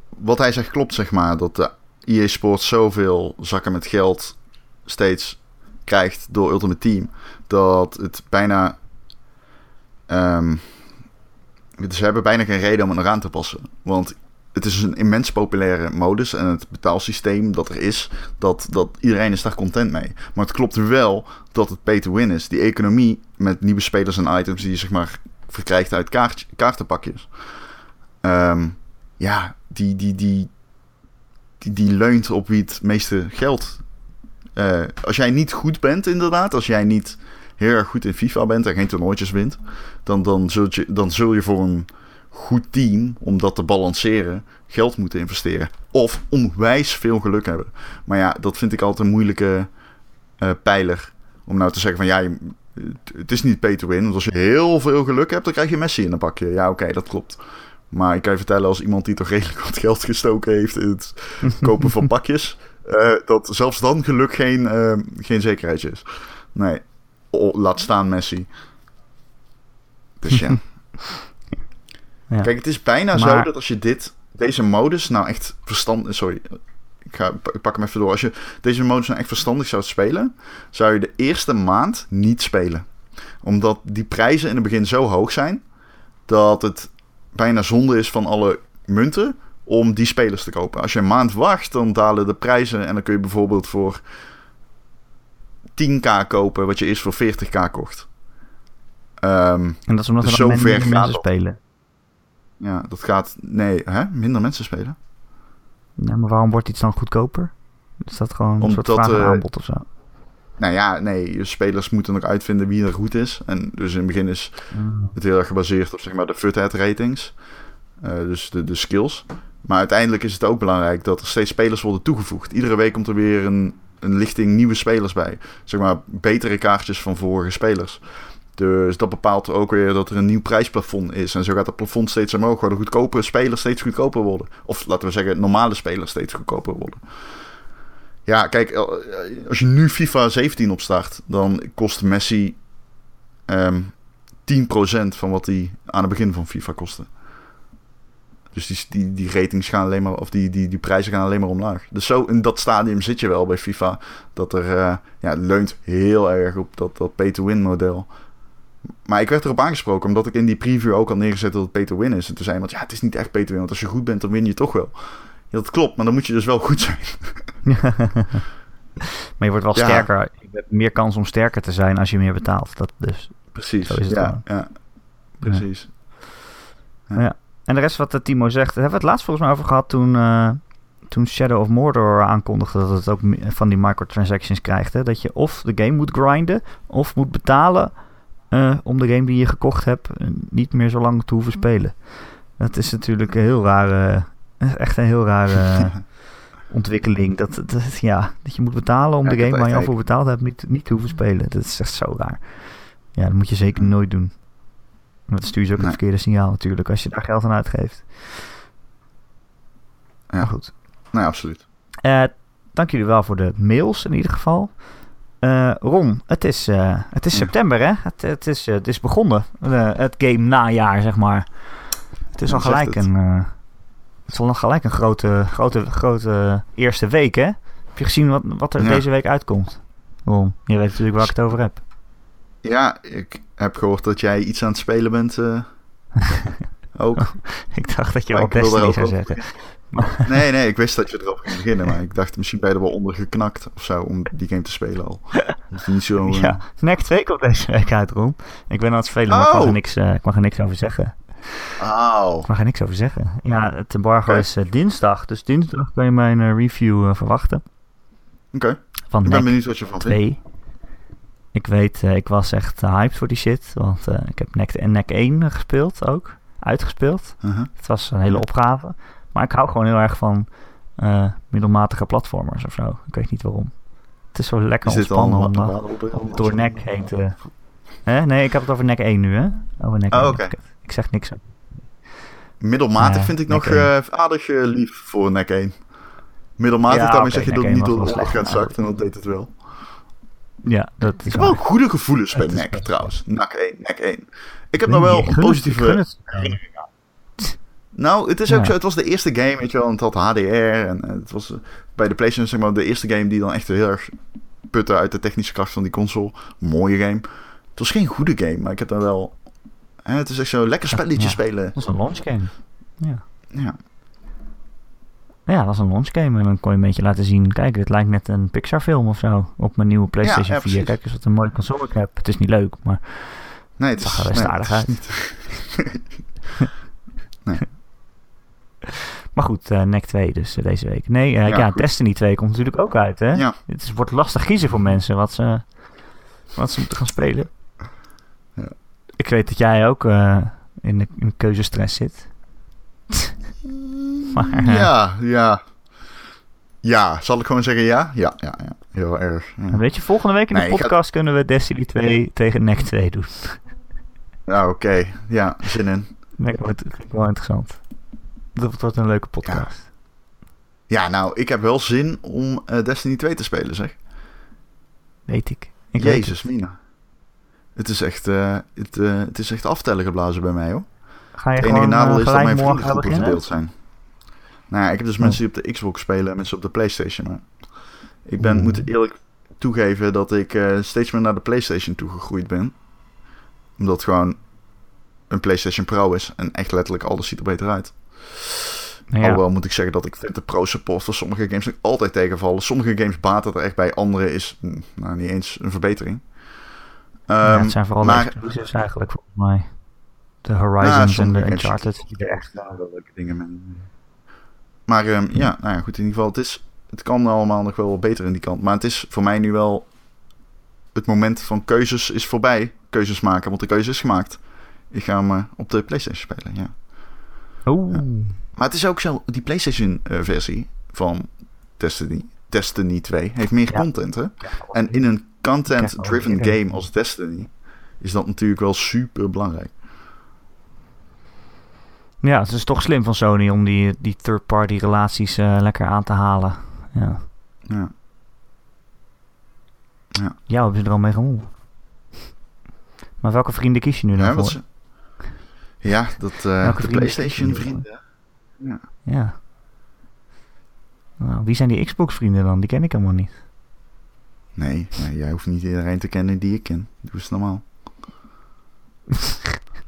Wat hij zegt klopt, zeg maar. Dat de EA Sports zoveel zakken met geld steeds krijgt door Ultimate Team. Dat het bijna... Um, ze hebben bijna geen reden om het nog aan te passen. Want het is een immens populaire modus en het betaalsysteem dat er is, dat, dat iedereen is daar content mee. Maar het klopt wel dat het pay to win is. Die economie met nieuwe spelers en items die je zeg maar verkrijgt uit kaart, kaartenpakjes. Um, ja, die, die, die, die, die leunt op wie het meeste geld. Uh, als jij niet goed bent, inderdaad, als jij niet heel erg goed in FIFA bent en geen toernooitjes wint, dan, dan, zul, je, dan zul je voor een goed team, om dat te balanceren, geld moeten investeren. Of onwijs veel geluk hebben. Maar ja, dat vind ik altijd een moeilijke uh, pijler. Om nou te zeggen van ja, je, het is niet pay to win. Want als je heel veel geluk hebt, dan krijg je Messi in een pakje. Ja, oké, okay, dat klopt. Maar ik kan je vertellen, als iemand die toch redelijk wat geld gestoken heeft in het [laughs] kopen van pakjes, uh, dat zelfs dan geluk geen, uh, geen zekerheid is. Nee, oh, laat staan Messi. Dus ja. [laughs] Ja. Kijk, het is bijna zo dat als je dit, deze modus nou echt verstandig... Sorry, ik, ga, ik pak hem even door. Als je deze modus nou echt verstandig zou spelen... zou je de eerste maand niet spelen. Omdat die prijzen in het begin zo hoog zijn... dat het bijna zonde is van alle munten om die spelers te kopen. Als je een maand wacht, dan dalen de prijzen... en dan kun je bijvoorbeeld voor 10k kopen... wat je eerst voor 40k kocht. Um, en dat is omdat dus er nog mensen, mensen spelen. Ja, dat gaat... Nee, hè? minder mensen spelen. Ja, maar waarom wordt iets dan goedkoper? Is dat gewoon een soort vraag en uh, aanbod of zo? Nou ja, nee, je spelers moeten nog uitvinden wie er goed is. En dus in het begin is mm. het heel erg gebaseerd op zeg maar, de futhead ratings. Uh, dus de, de skills. Maar uiteindelijk is het ook belangrijk dat er steeds spelers worden toegevoegd. Iedere week komt er weer een, een lichting nieuwe spelers bij. Zeg maar betere kaartjes van vorige spelers. Dus dat bepaalt ook weer dat er een nieuw prijsplafond is. En zo gaat het plafond steeds omhoog, waardoor goedkopere spelers steeds goedkoper worden. Of laten we zeggen, normale spelers steeds goedkoper worden. Ja, kijk, eh, als je nu FIFA 17 opstart, dan kost Messi um, ehm, 10% van wat hij aan het begin van FIFA kostte. Dus die, die, die ratings gaan alleen maar, of die, die, die prijzen gaan alleen maar omlaag. Dus zo in dat stadium zit je wel bij FIFA. Dat er, uh, ja, leunt heel erg op dat, dat pay-to-win model. Maar ik werd erop aangesproken omdat ik in die preview ook al neergezet dat het pay to win is. En toen zei iemand, ja, het is niet echt pay to win, want als je goed bent, dan win je toch wel. Ja, dat klopt, maar dan moet je dus wel goed zijn. [laughs] maar je wordt wel sterker. Je hebt meer kans om sterker te zijn als je meer betaalt. Dat dus. Precies, zo is het ja, ja, precies. Ja. ja. En de rest wat de Timo zegt, daar hebben we het laatst volgens mij over gehad toen, uh, toen Shadow of Mordor aankondigde dat het ook van die microtransactions krijgt. Hè? Dat je of de game moet grinden, of moet betalen uh, om de game die je gekocht hebt niet meer zo lang te hoeven spelen. Dat is natuurlijk een heel rare, echt een heel rare [laughs] ontwikkeling. Dat, dat, ja, dat je moet betalen om Ja, de game waar je al voor betaald hebt niet, niet te hoeven spelen. Dat is echt zo raar. Ja, dat moet je zeker nooit doen. Dan stuur je ook Nee. het verkeerde signaal natuurlijk als je daar geld aan uitgeeft. Ja. Maar goed. Nee, absoluut. Eh, dank jullie wel voor de mails in ieder geval. Eh, Ron, het is, eh, het is Ja. september hè? Het, het, is, het is begonnen. Het game najaar zeg maar. Het is Ja, al gelijk het. een... het is al nog gelijk een grote, grote, grote eerste week hè? Heb je gezien wat, wat er Ja. deze week uitkomt? Ron, je weet natuurlijk waar ik het over heb. Ja, ik heb gehoord dat jij iets aan het spelen bent. eh, [laughs] ook. ik dacht dat je wel Destiny zou zeggen. [laughs] Nee, nee, ik wist dat je erop ging beginnen. Maar ik dacht, misschien ben je er wel onder geknakt of zo om die game te spelen al. Dat is niet zo... [laughs] eh, Ja, NEC 2 komt deze week uit, Ron. Ik ben aan het spelen, maar ik, mag Oh. er niks, eh, ik mag er niks over zeggen. Auw. Ik mag er niks over zeggen. Ja, het embargo is eh, dinsdag. Dus dinsdag kan je mijn eh, review eh, verwachten. Oké, Van ik ben benieuwd wat je van vindt. 2. Ik weet, eh, ik was echt hyped voor die shit. Want eh, ik heb NEC, en NEC 1 eh, gespeeld ook. Uitgespeeld. Uh-huh. Het was een hele opgave. Maar ik hou gewoon heel erg van eh, middelmatige platformers of zo. Ik weet niet waarom. Het is zo lekker Is ontspannen om, door NEC heen te... Hè? Nee, ik heb het over NEC 1 nu, hè? Over NEC Oh, 1 oké. ik zeg niks. Middelmatig Ja, vind ik nog aardig lief voor NEC 1. Middelmatig, Ja, zeg je dat 1 niet door de gaat zakt en dat deed het wel. Ja, dat is Ik heb wel goede gevoelens bij Het NEC trouwens. NAC 1, NEC 1. Ik heb nog wel een het- positieve... gun het. Nou, het is ook Ja. zo. Het was de eerste game, weet je wel. En het had HDR. En eh, het was eh, bij de PlayStation zeg maar de eerste game die dan echt heel erg putte uit de technische kracht van die console. Mooie game. Het was geen goede game, maar ik heb daar wel... Hè, het is echt zo lekker spelletje Ja. spelen. Dat was een launch game. Ja. Ja. Ja, dat was een launch game. En dan kon je een beetje laten zien... Kijk, dit lijkt net een Pixar film of zo. Op mijn nieuwe PlayStation Ja, ja, 4. precies. Kijk eens wat een mooie console ik heb. Het is niet leuk, maar... Nee, het Zag is, er best nee, aardig het uit. niet... [laughs] [laughs] Maar goed, eh NEC 2 dus eh, deze week. Nee, eh, Ja. Destiny 2 komt natuurlijk ook uit, hè? Ja. Het is, wordt lastig kiezen voor mensen wat ze, wat ze moeten gaan spelen. Ja. Ik weet dat jij ook in, de, in de keuzestress zit. [laughs] [laughs] maar, eh, Ja, ja. Ja, zal ik gewoon zeggen ja? Ja, ja, ja. Heel erg. Ja, Weet je, volgende week in de Nee, ik ga- podcast kunnen we Destiny 2 tegen NEC 2 doen. Ja, oké. Ja, zin in. Vind ik wel interessant. Dat wordt een leuke podcast. Ja, nou, ik heb wel zin om eh, Destiny 2 te spelen, zeg. Weet ik. ik weet Jezus, Mina. Het is echt, eh, het, het is echt aftellen geblazen bij mij, hoor. Ga je Het enige nadeel eh, is dat mijn vriendengroepen verdeeld zijn. Nou ja, ik heb dus Oh. mensen die op de Xbox spelen en mensen op de Playstation. Maar ik ben, Oeh. moet eerlijk toegeven dat ik eh, steeds meer naar de Playstation toegegroeid ben. Omdat het gewoon een Playstation Pro is. En echt letterlijk alles ziet er beter uit. Nou ja. Alhoewel moet ik zeggen dat ik vind de Pro support voor sommige games altijd tegenvallen. Sommige games baten er echt bij, andere is mm, nou, niet eens een verbetering. Ja, Ehm, het zijn vooral maar- de exclusives eigenlijk volgens mij. De Horizons en de sommige games Uncharted. er echt wel leuke dingen mee. Maar ehm, ja, nou ja, goed, in ieder geval, het, is, het kan allemaal nog wel wat beter in die kant. Maar het is voor mij nu wel... Het moment van keuzes is voorbij. Keuzes maken, want de keuze is gemaakt. Ik ga hem eh, op de PlayStation spelen, ja. Ja. Maar het is ook zo, die PlayStation-versie van Destiny, Destiny 2 heeft meer Ja. content, hè? En in een content-driven game als Destiny is dat natuurlijk wel super belangrijk. Ja, het is toch slim van Sony om die, die third-party relaties eh, lekker aan te halen. Ja. Ja. Jou hebben ze er al mee gewonnen. Maar welke vrienden kies je nu dan Ja, voor? ze- ja dat eh, Welke de vrienden PlayStation vrienden. Ja. Nou, wie zijn die Xbox-vrienden dan? Die ken ik helemaal niet. Nee, nee, jij hoeft niet iedereen te kennen die ik ken. Doe eens normaal. [laughs]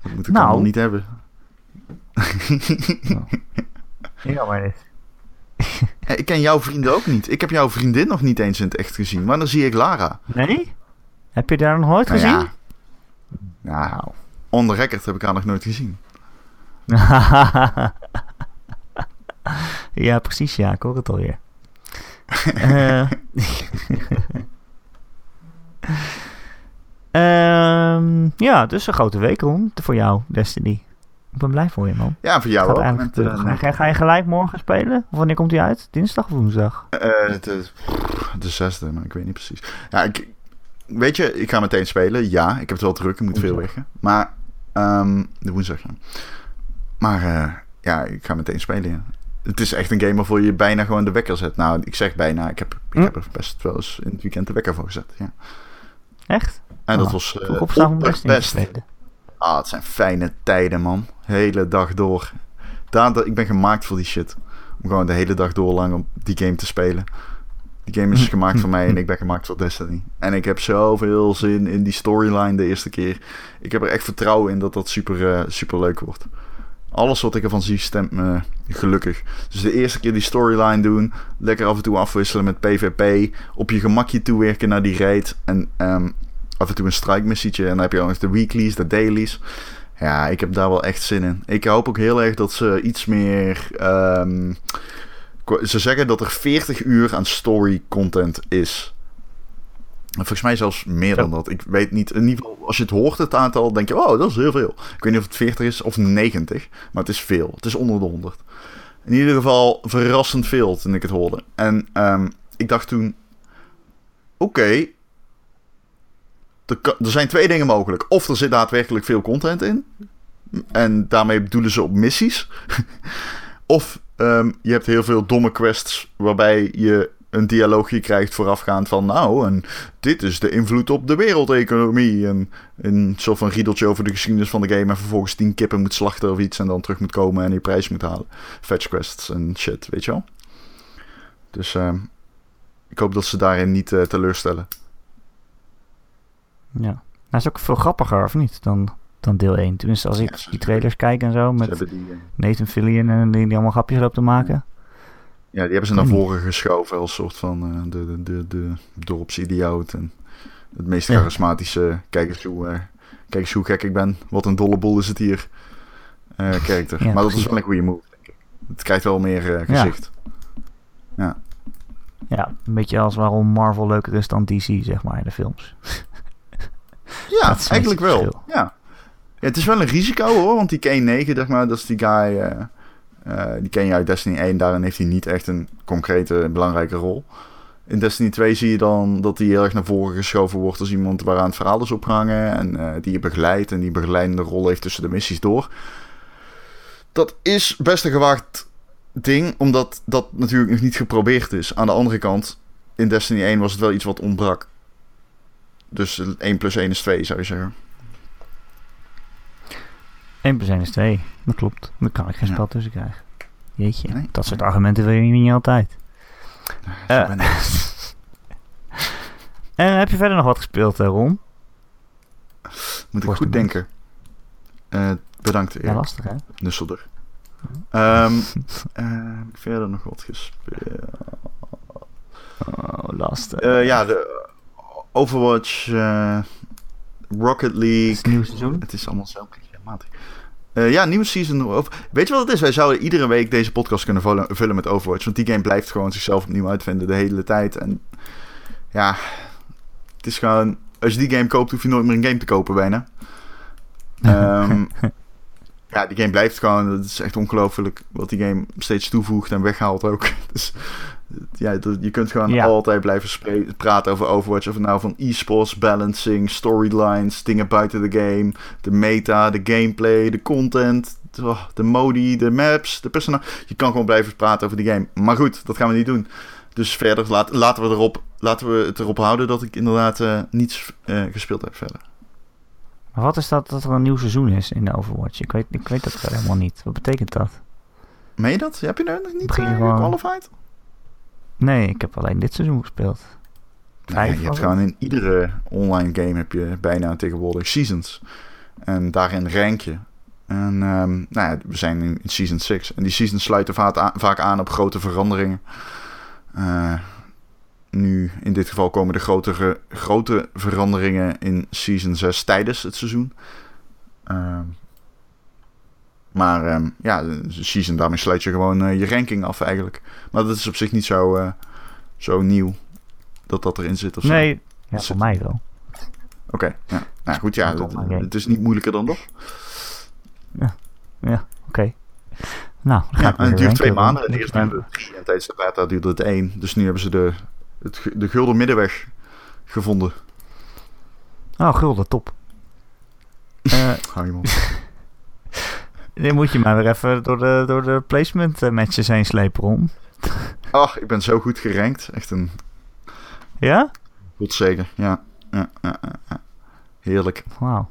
Dat moet ik Nou. allemaal niet hebben. [laughs] Ja, maar. Ja, ik ken jouw vrienden ook niet. Ik heb jouw vriendin nog niet eens in het echt gezien. Maar dan zie ik Lara. Nee? Heb je daar nog nooit Nou gezien? ja. Ja, Nou. on the record heb ik haar nog nooit gezien. [laughs] ja, precies. Ja, ik hoor het alweer. Eh [laughs] Ehm, ja, dus een grote week rond voor jou, Destiny. Ik ben blij voor je, man. Ja, voor jou ook. Met, eh, ga, ga je gelijk morgen spelen? Of wanneer komt hij uit? Dinsdag of woensdag? eh, de, de zesde, maar ik weet niet precies. Ja, ik, weet je, ik ga meteen spelen. Ja, ik heb het wel druk. Ik moet veel weg. Maar, ehm, de woensdag, ja. Maar, eh, ja, ik ga meteen spelen, ja. Het is echt een game waarvoor je bijna gewoon de wekker zet. Nou, ik zeg bijna. Ik heb, ik Hm. heb er best wel eens in het weekend de wekker voor gezet, ja. Echt? En dat Oh, was eh, Vroeg opstaan om best opperbest. Ah, het zijn fijne tijden, man. Hele dag door. Daar, ik ben gemaakt voor die shit. Om gewoon de hele dag door lang op die game te spelen. Die game is [laughs] gemaakt voor mij en ik ben gemaakt voor Destiny. En ik heb zoveel zin in die storyline de eerste keer. Ik heb er echt vertrouwen in dat dat super, eh, super leuk wordt. Alles wat ik ervan zie stemt me gelukkig. Dus de eerste keer die storyline doen. Lekker af en toe afwisselen met PvP. Op je gemakje toewerken naar die raid. En ehm, af en toe een strike missietje. En dan heb je ook nog de weeklies, de dailies. Ja, ik heb daar wel echt zin in. Ik hoop ook heel erg dat ze iets meer. ehm, ze zeggen dat er 40 uur aan story content is. En volgens mij zelfs meer dan dat. Ik weet niet. In ieder geval, als je het hoort, het aantal, denk je, oh, dat is heel veel. Ik weet niet of het 40 is of 90, maar het is veel. Het is onder de 100. In ieder geval verrassend veel toen ik het hoorde. En ehm, ik dacht toen, oké, er, zijn twee dingen mogelijk. Of er zit daadwerkelijk veel content in. En daarmee bedoelen ze op missies. [laughs] of ehm, je hebt heel veel domme quests waarbij je een dialoogje krijgt voorafgaand van... nou, en dit is de invloed op de wereldeconomie. En een soort van riedeltje over de geschiedenis van de game... en vervolgens tien kippen moet slachten of iets... en dan terug moet komen en die prijs moet halen. Fetch quests en shit, weet je wel? Dus ehm, ik hoop dat ze daarin niet eh, teleurstellen. Ja. Nou, is ook veel grappiger, of niet? Dan, dan deel 1. Tenminste, als ik Ja, die trailers kijk en zo. Met die, eh, Nathan Fillion en die, die allemaal grapjes loopt te maken. Ja, die hebben ze naar voren geschoven als soort van eh, de, de, de, de dorpsidioot. En het meest Ja. charismatische, kijk eens, hoe, eh, kijk eens hoe gek ik ben. Wat een dolle boel is het hier. [laughs] Ja, maar dat is wel een goede move, denk ik. Het krijgt wel meer gezicht. Ja, een beetje als waarom Marvel leuker is dan DC, zeg maar, in de films. [laughs] Ja, eigenlijk wel. ja. Het is wel een risico hoor, want die K9, zeg maar, dat is die guy... eh, eh, die ken je uit Destiny 1, daarin heeft hij niet echt een concrete belangrijke rol. In Destiny 2 zie je dan dat hij heel erg naar voren geschoven wordt als iemand waaraan het verhaal is opgehangen en eh, die je begeleidt en die begeleidende rol heeft tussen de missies door. Dat is best een gewaagd ding, omdat dat natuurlijk nog niet geprobeerd is. Aan de andere kant, in Destiny 1 was het wel iets wat ontbrak. Dus 1 plus 1 is 2, zou je zeggen. 1 plus 1 is 2. Dat klopt. Dan kan ik geen Ja. spel tussen krijgen. Jeetje, Nee, dat soort nee. argumenten wil je niet altijd. Ben ik. En heb je verder nog wat gespeeld, eh, Ron? Moet ik goed de denken. Eh, bedankt, Ja, Erik lastig hè? Nusselder. [laughs] Heb ik verder nog wat gespeeld? Oh, lastig. Eh, ja, de Overwatch, eh, Rocket Het League. is het nieuwe seizoen. Het is allemaal zo matig. Eh ja, nieuwe season. Over... Weet je wat het is? Wij zouden iedere week deze podcast kunnen vullen, met Overwatch. Want die game blijft gewoon zichzelf opnieuw uitvinden de hele tijd. En ja, het is gewoon... Als je die game koopt, hoef je nooit meer een game te kopen bijna. [laughs] Ehm, ja, die game blijft gewoon... Het is echt ongelooflijk wat die game steeds toevoegt en weghaalt ook. [laughs] Dus ja, je kunt gewoon Ja. altijd blijven praten over Overwatch. Of nou van e-sports, balancing, storylines, dingen buiten de game de meta, de gameplay, de content, de, oh, de modi, de maps, de personage. Je kan gewoon blijven praten over die game. Maar goed, dat gaan we niet doen. Dus verder laat, laten, we erop, laten we het erop houden dat ik inderdaad eh, niets eh, gespeeld heb verder. Maar wat is dat dat er een nieuw seizoen is in de Overwatch? Ik weet, ik weet dat helemaal niet. Wat betekent dat? Meen je dat? Heb je nou nog niet Begin uh, gewoon- gequalified? Nee, ik heb alleen dit seizoen gespeeld. Nee, je hebt gewoon in iedere online game heb je bijna tegenwoordig seasons. En daarin rank je. En ehm, nou ja, we zijn in, season 6. En die seasons sluiten vaak aan, vaak aan op grote veranderingen. Eh, nu, in dit geval komen de grotere, grote veranderingen in season 6 tijdens het seizoen. Ehm, maar ehm, ja, season, daarmee sluit je gewoon eh, je ranking af eigenlijk. Maar dat is op zich niet zo, eh, zo nieuw dat dat erin zit of zo. Nee, ja, voor mij wel. Oké, ja. Nou goed, ja, het, is niet moeilijker dan dat. Ja, oké. Nou, Ja, en het duurt twee maanden. Duurde het drie en tijdens de beta duurde het één. Dus nu hebben ze de, het, de gulden middenweg gevonden. Oh, gulden, top. [laughs] Eh, Hou je mond. [laughs] dan moet je maar weer even door de, door de placement eh, matches heen slepen, Ron. Ach, ik ben zo goed gerankt. Echt een Ja? godzegen. Ja, ja, ja, ja, ja. Heerlijk. Wauw.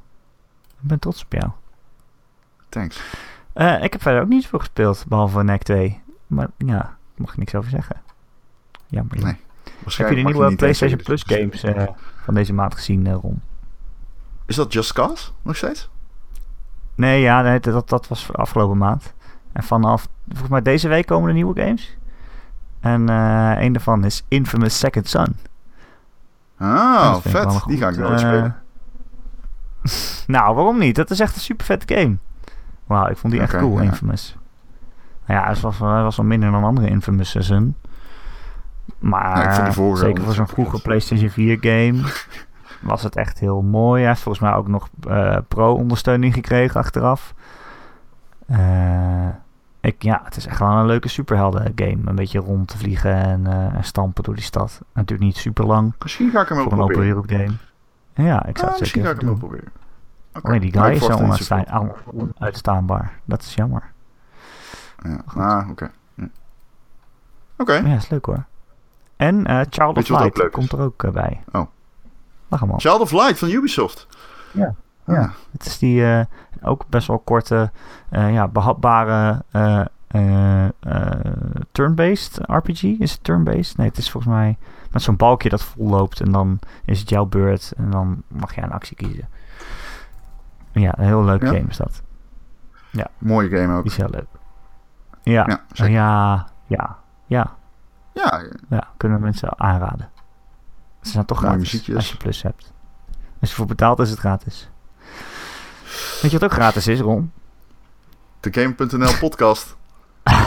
Ik ben trots op jou. Thanks. Eh, ik heb verder ook niet zoveel gespeeld, behalve NEC 2. Maar ja, daar mag ik niks over zeggen. Jammer. Nee, Heb je Waarschijnlijk de nieuwe PlayStation zeggen, Plus dus- games eh, van deze maand gezien, Ron? Is dat Just Cause nog steeds? Nee, ja, nee, dat, dat was voor afgelopen maand. En vanaf, volgens mij deze week komen er nieuwe games. En eh een daarvan is Infamous Second Son. Ah, wel vet. Die ga ik nooit eh, spelen. [laughs] nou, waarom niet? Dat is echt een super vette game. Wauw, ik vond die echt cool, ja. Infamous. Nou ja, hij was, hij was wel minder dan andere Infamous Son. Maar Ja, zeker voor zo'n vroege. PlayStation 4 game [laughs] was het echt heel mooi. Hij heeft volgens mij ook nog eh, pro-ondersteuning gekregen achteraf. Eh, ik, ja, het is echt wel een leuke superhelden game. Een beetje rond te vliegen en, eh, en stampen door die stad. Natuurlijk niet super lang Misschien ga ik hem wel voor een open proberen. wereld game. Ja, ik zou het misschien zeker ga ik hem doen. proberen. Oké. Alleen die guy is zo onuitstaan- onuitstaanbaar. Dat is jammer. Ja. Ah, oké. Ja. Oké. Ja, is leuk hoor. En eh Child of ook Light komt er ook bij. Oh. Lach hem al. Child of Light van Ubisoft. Ja. Ah. Ja. Het is die eh, ook best wel korte, eh, ja, behapbare eh, eh, eh, turn-based RPG. Is het turn-based? Nee, het is volgens mij met zo'n balkje dat vol loopt en dan is het jouw beurt en dan mag je een actie kiezen. Ja, een heel leuk Ja? game is dat. Mooie game ook. Die is heel leuk. Ja, Ja, ja, ja, ja, ja, Ja, ja, kunnen mensen aanraden. Ze zijn toch Mooie gratis muziekjes. als je plus hebt. Als je voor betaalt is het gratis. Weet je wat ook gratis is, Ron? de Game.nl podcast. [laughs]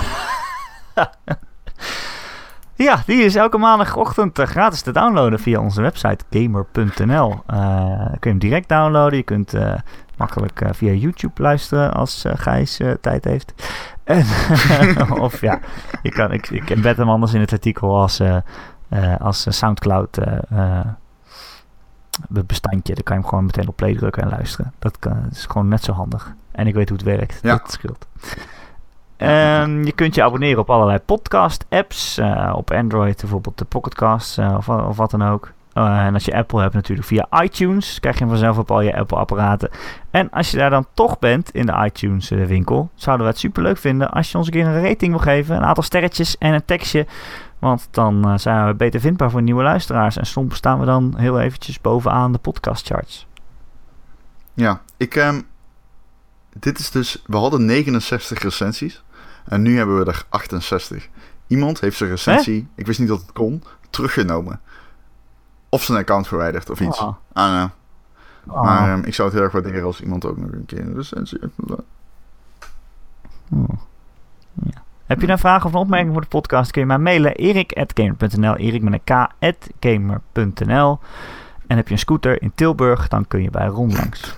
Ja, die is elke maandagochtend eh, gratis te downloaden via onze website gamer.nl. Eh, kun je hem direct downloaden. Je kunt eh, makkelijk via YouTube luisteren als Gijs tijd heeft. En, [laughs] of ja, je kan, ik, ik embed hem anders in het artikel als, eh, als eh, Soundcloud eh, be- bestandje. Dan kan je hem gewoon meteen op play drukken en luisteren. Dat, kan, dat is gewoon net zo handig. En ik weet hoe het werkt. Ja. Dat scheelt. Ehm, je kunt je abonneren op allerlei podcast-apps. op Android bijvoorbeeld de Pocketcast eh, of, of wat dan ook. En als je Apple hebt natuurlijk via iTunes. Krijg je hem vanzelf op al je Apple-apparaten. En als je daar dan toch bent in de iTunes-winkel... zouden we het superleuk vinden als je ons een keer een rating wil geven. Een aantal sterretjes en een tekstje. Want dan eh, zijn we beter vindbaar voor nieuwe luisteraars. En soms staan we dan heel eventjes bovenaan de podcastcharts. Ja, ik... ehm, dit is dus... We hadden 69 recensies. En nu hebben we er 68. Iemand heeft zijn recensie... Ik wist niet dat het kon. Teruggenomen. Of zijn account verwijderd of iets. Ah. I don't know. Oh. Maar ehm, ik zou het heel erg waarderen als iemand ook nog een keer een recensie heeft. Oh. Ja. Heb je een vraag of een opmerking voor de podcast? Kun je mij mailen erik.gamer.nl erik met een k.gamer.nl En heb je een scooter in Tilburg, dan kun je bij Ron langs.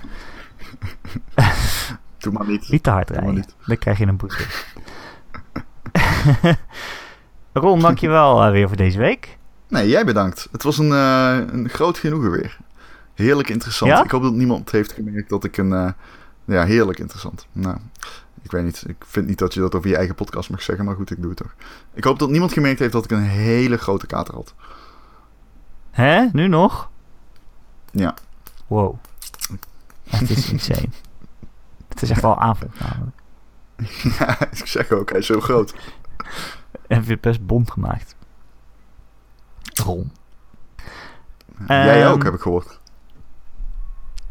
[laughs] Doe maar niet. Niet te hard rijden, niet. dan krijg je een boete. [laughs] Ron, dankjewel uh, weer voor deze week. Nee, jij bedankt. Het was een, eh, een groot genoegen weer. Heerlijk interessant. Ja? Ik hoop dat niemand heeft gemerkt dat ik een... eh, ja, heerlijk interessant. Nou, ik weet niet. Ik vind niet dat je dat over je eigen podcast mag zeggen, maar goed, ik doe het toch. Ik hoop dat niemand gemerkt heeft dat ik een hele grote kater had. Hè? Nu nog? Ja. Wow. Het is insane. [laughs] Het is echt wel avond namelijk. [laughs] ja, ik zeg ook, hij is zo groot. [laughs] En je het best bond gemaakt. Ron. Jij Ehm, ook, heb ik gehoord.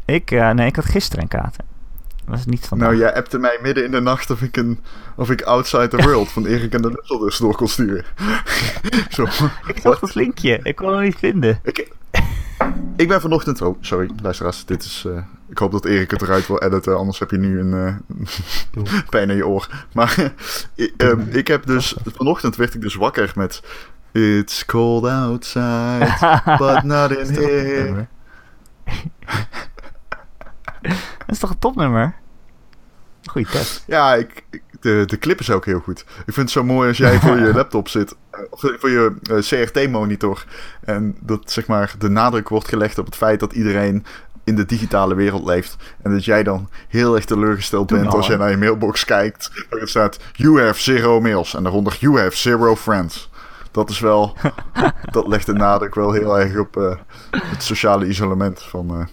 Ik, eh, nee, ik had gisteren een kater. Dat is niet van. Nou, jij appte mij midden in de nacht of ik, een, of ik Outside the World van Erik en de Nussel dus door kon sturen. [laughs] Zo. ik zag dat linkje. Ik kon het niet vinden. Ik, ik ben vanochtend... Oh, sorry, luisteraars. Dit is... eh, ik hoop dat Erik het eruit wil editen, anders heb je nu een eh, [laughs] pijn in je oor. Maar [laughs] ik, ehm, ik heb dus... Vanochtend werd ik dus wakker met... It's cold outside, but not in een here. [laughs] Dat is toch een topnummer? Goeie test. Ja, ik, de, de clip is ook heel goed. Ik vind het zo mooi als jij [laughs] voor je laptop zit. Of voor je eh, CRT-monitor. En dat zeg maar de nadruk wordt gelegd op het feit dat iedereen in de digitale wereld leeft. En dat jij dan heel erg teleurgesteld Doe bent nou, als jij naar je mailbox kijkt. Waar het staat, you have zero mails. En daaronder, you have zero friends. Dat is wel, [laughs] dat legt de nadruk wel heel erg op eh, het sociale isolement van eh,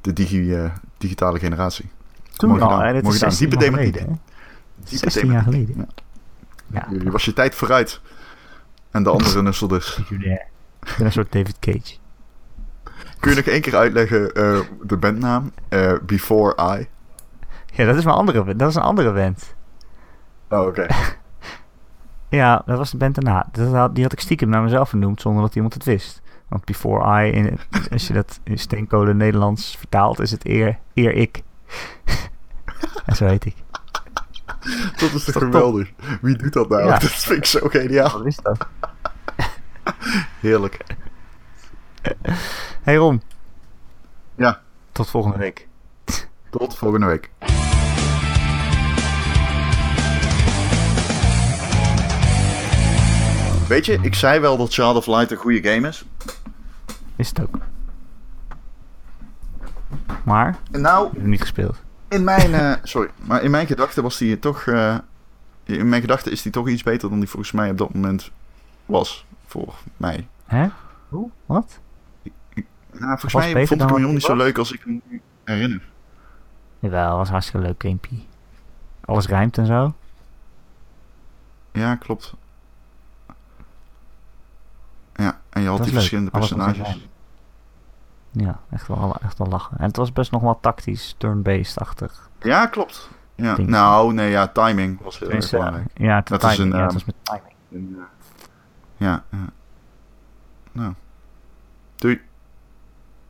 de digi, eh, digitale generatie. Toen Mooi al, gedaan, dit mooi is gedaan. 16 Diepe jaar geleden. hè? Diepe 16 jaar geleden. Ja. Ja, Je was je tijd vooruit. En de andere nussel dus. seculair. Ik ben een soort David Cage. Kun je nog één keer uitleggen eh, de bandnaam? Eh, Before I. Ja, dat is mijn andere, dat is een andere band. Oh, oké. [laughs] Ja, dat was de band daarna. Dat had, die had ik stiekem naar mezelf vernoemd zonder dat iemand het wist. Want Before I, in, als je dat in steenkolen Nederlands vertaalt, is het eer, eer ik. [laughs] en zo heet ik. Dat is toch geweldig? Wie doet dat nou? Ja. [laughs] Dat vind ik zo geniaal. Wat is dat? Heerlijk. Hey Ron, Ja, tot volgende week. tot volgende week. Weet je, ik zei wel dat Child of Light een goede game is. Is het ook. Maar, nou, heb hem niet gespeeld. in mijn... eh, [laughs] sorry, maar in mijn gedachten was die toch... eh, in mijn gedachten is die toch iets beter dan die volgens mij op dat moment was. Voor mij. Hè? Hoe? Wat? Nou, volgens Was mij beter vond ik dan hem niet zo was? leuk als ik me nu herinner. Jawel, was hartstikke leuk, gamepie. Alles rijmt en zo. Ja, klopt. Ja, en je had die leuk. verschillende Alles personages. Ja, echt wel, echt wel lachen. En het was best nog wel tactisch, turn-based-achtig. Ja, klopt. Ja. Ding. Nou, nee, ja, timing was heel erg belangrijk. Ja, Dat is een, ja, het ehm, was met timing. Ja, ja. Nou. Doei.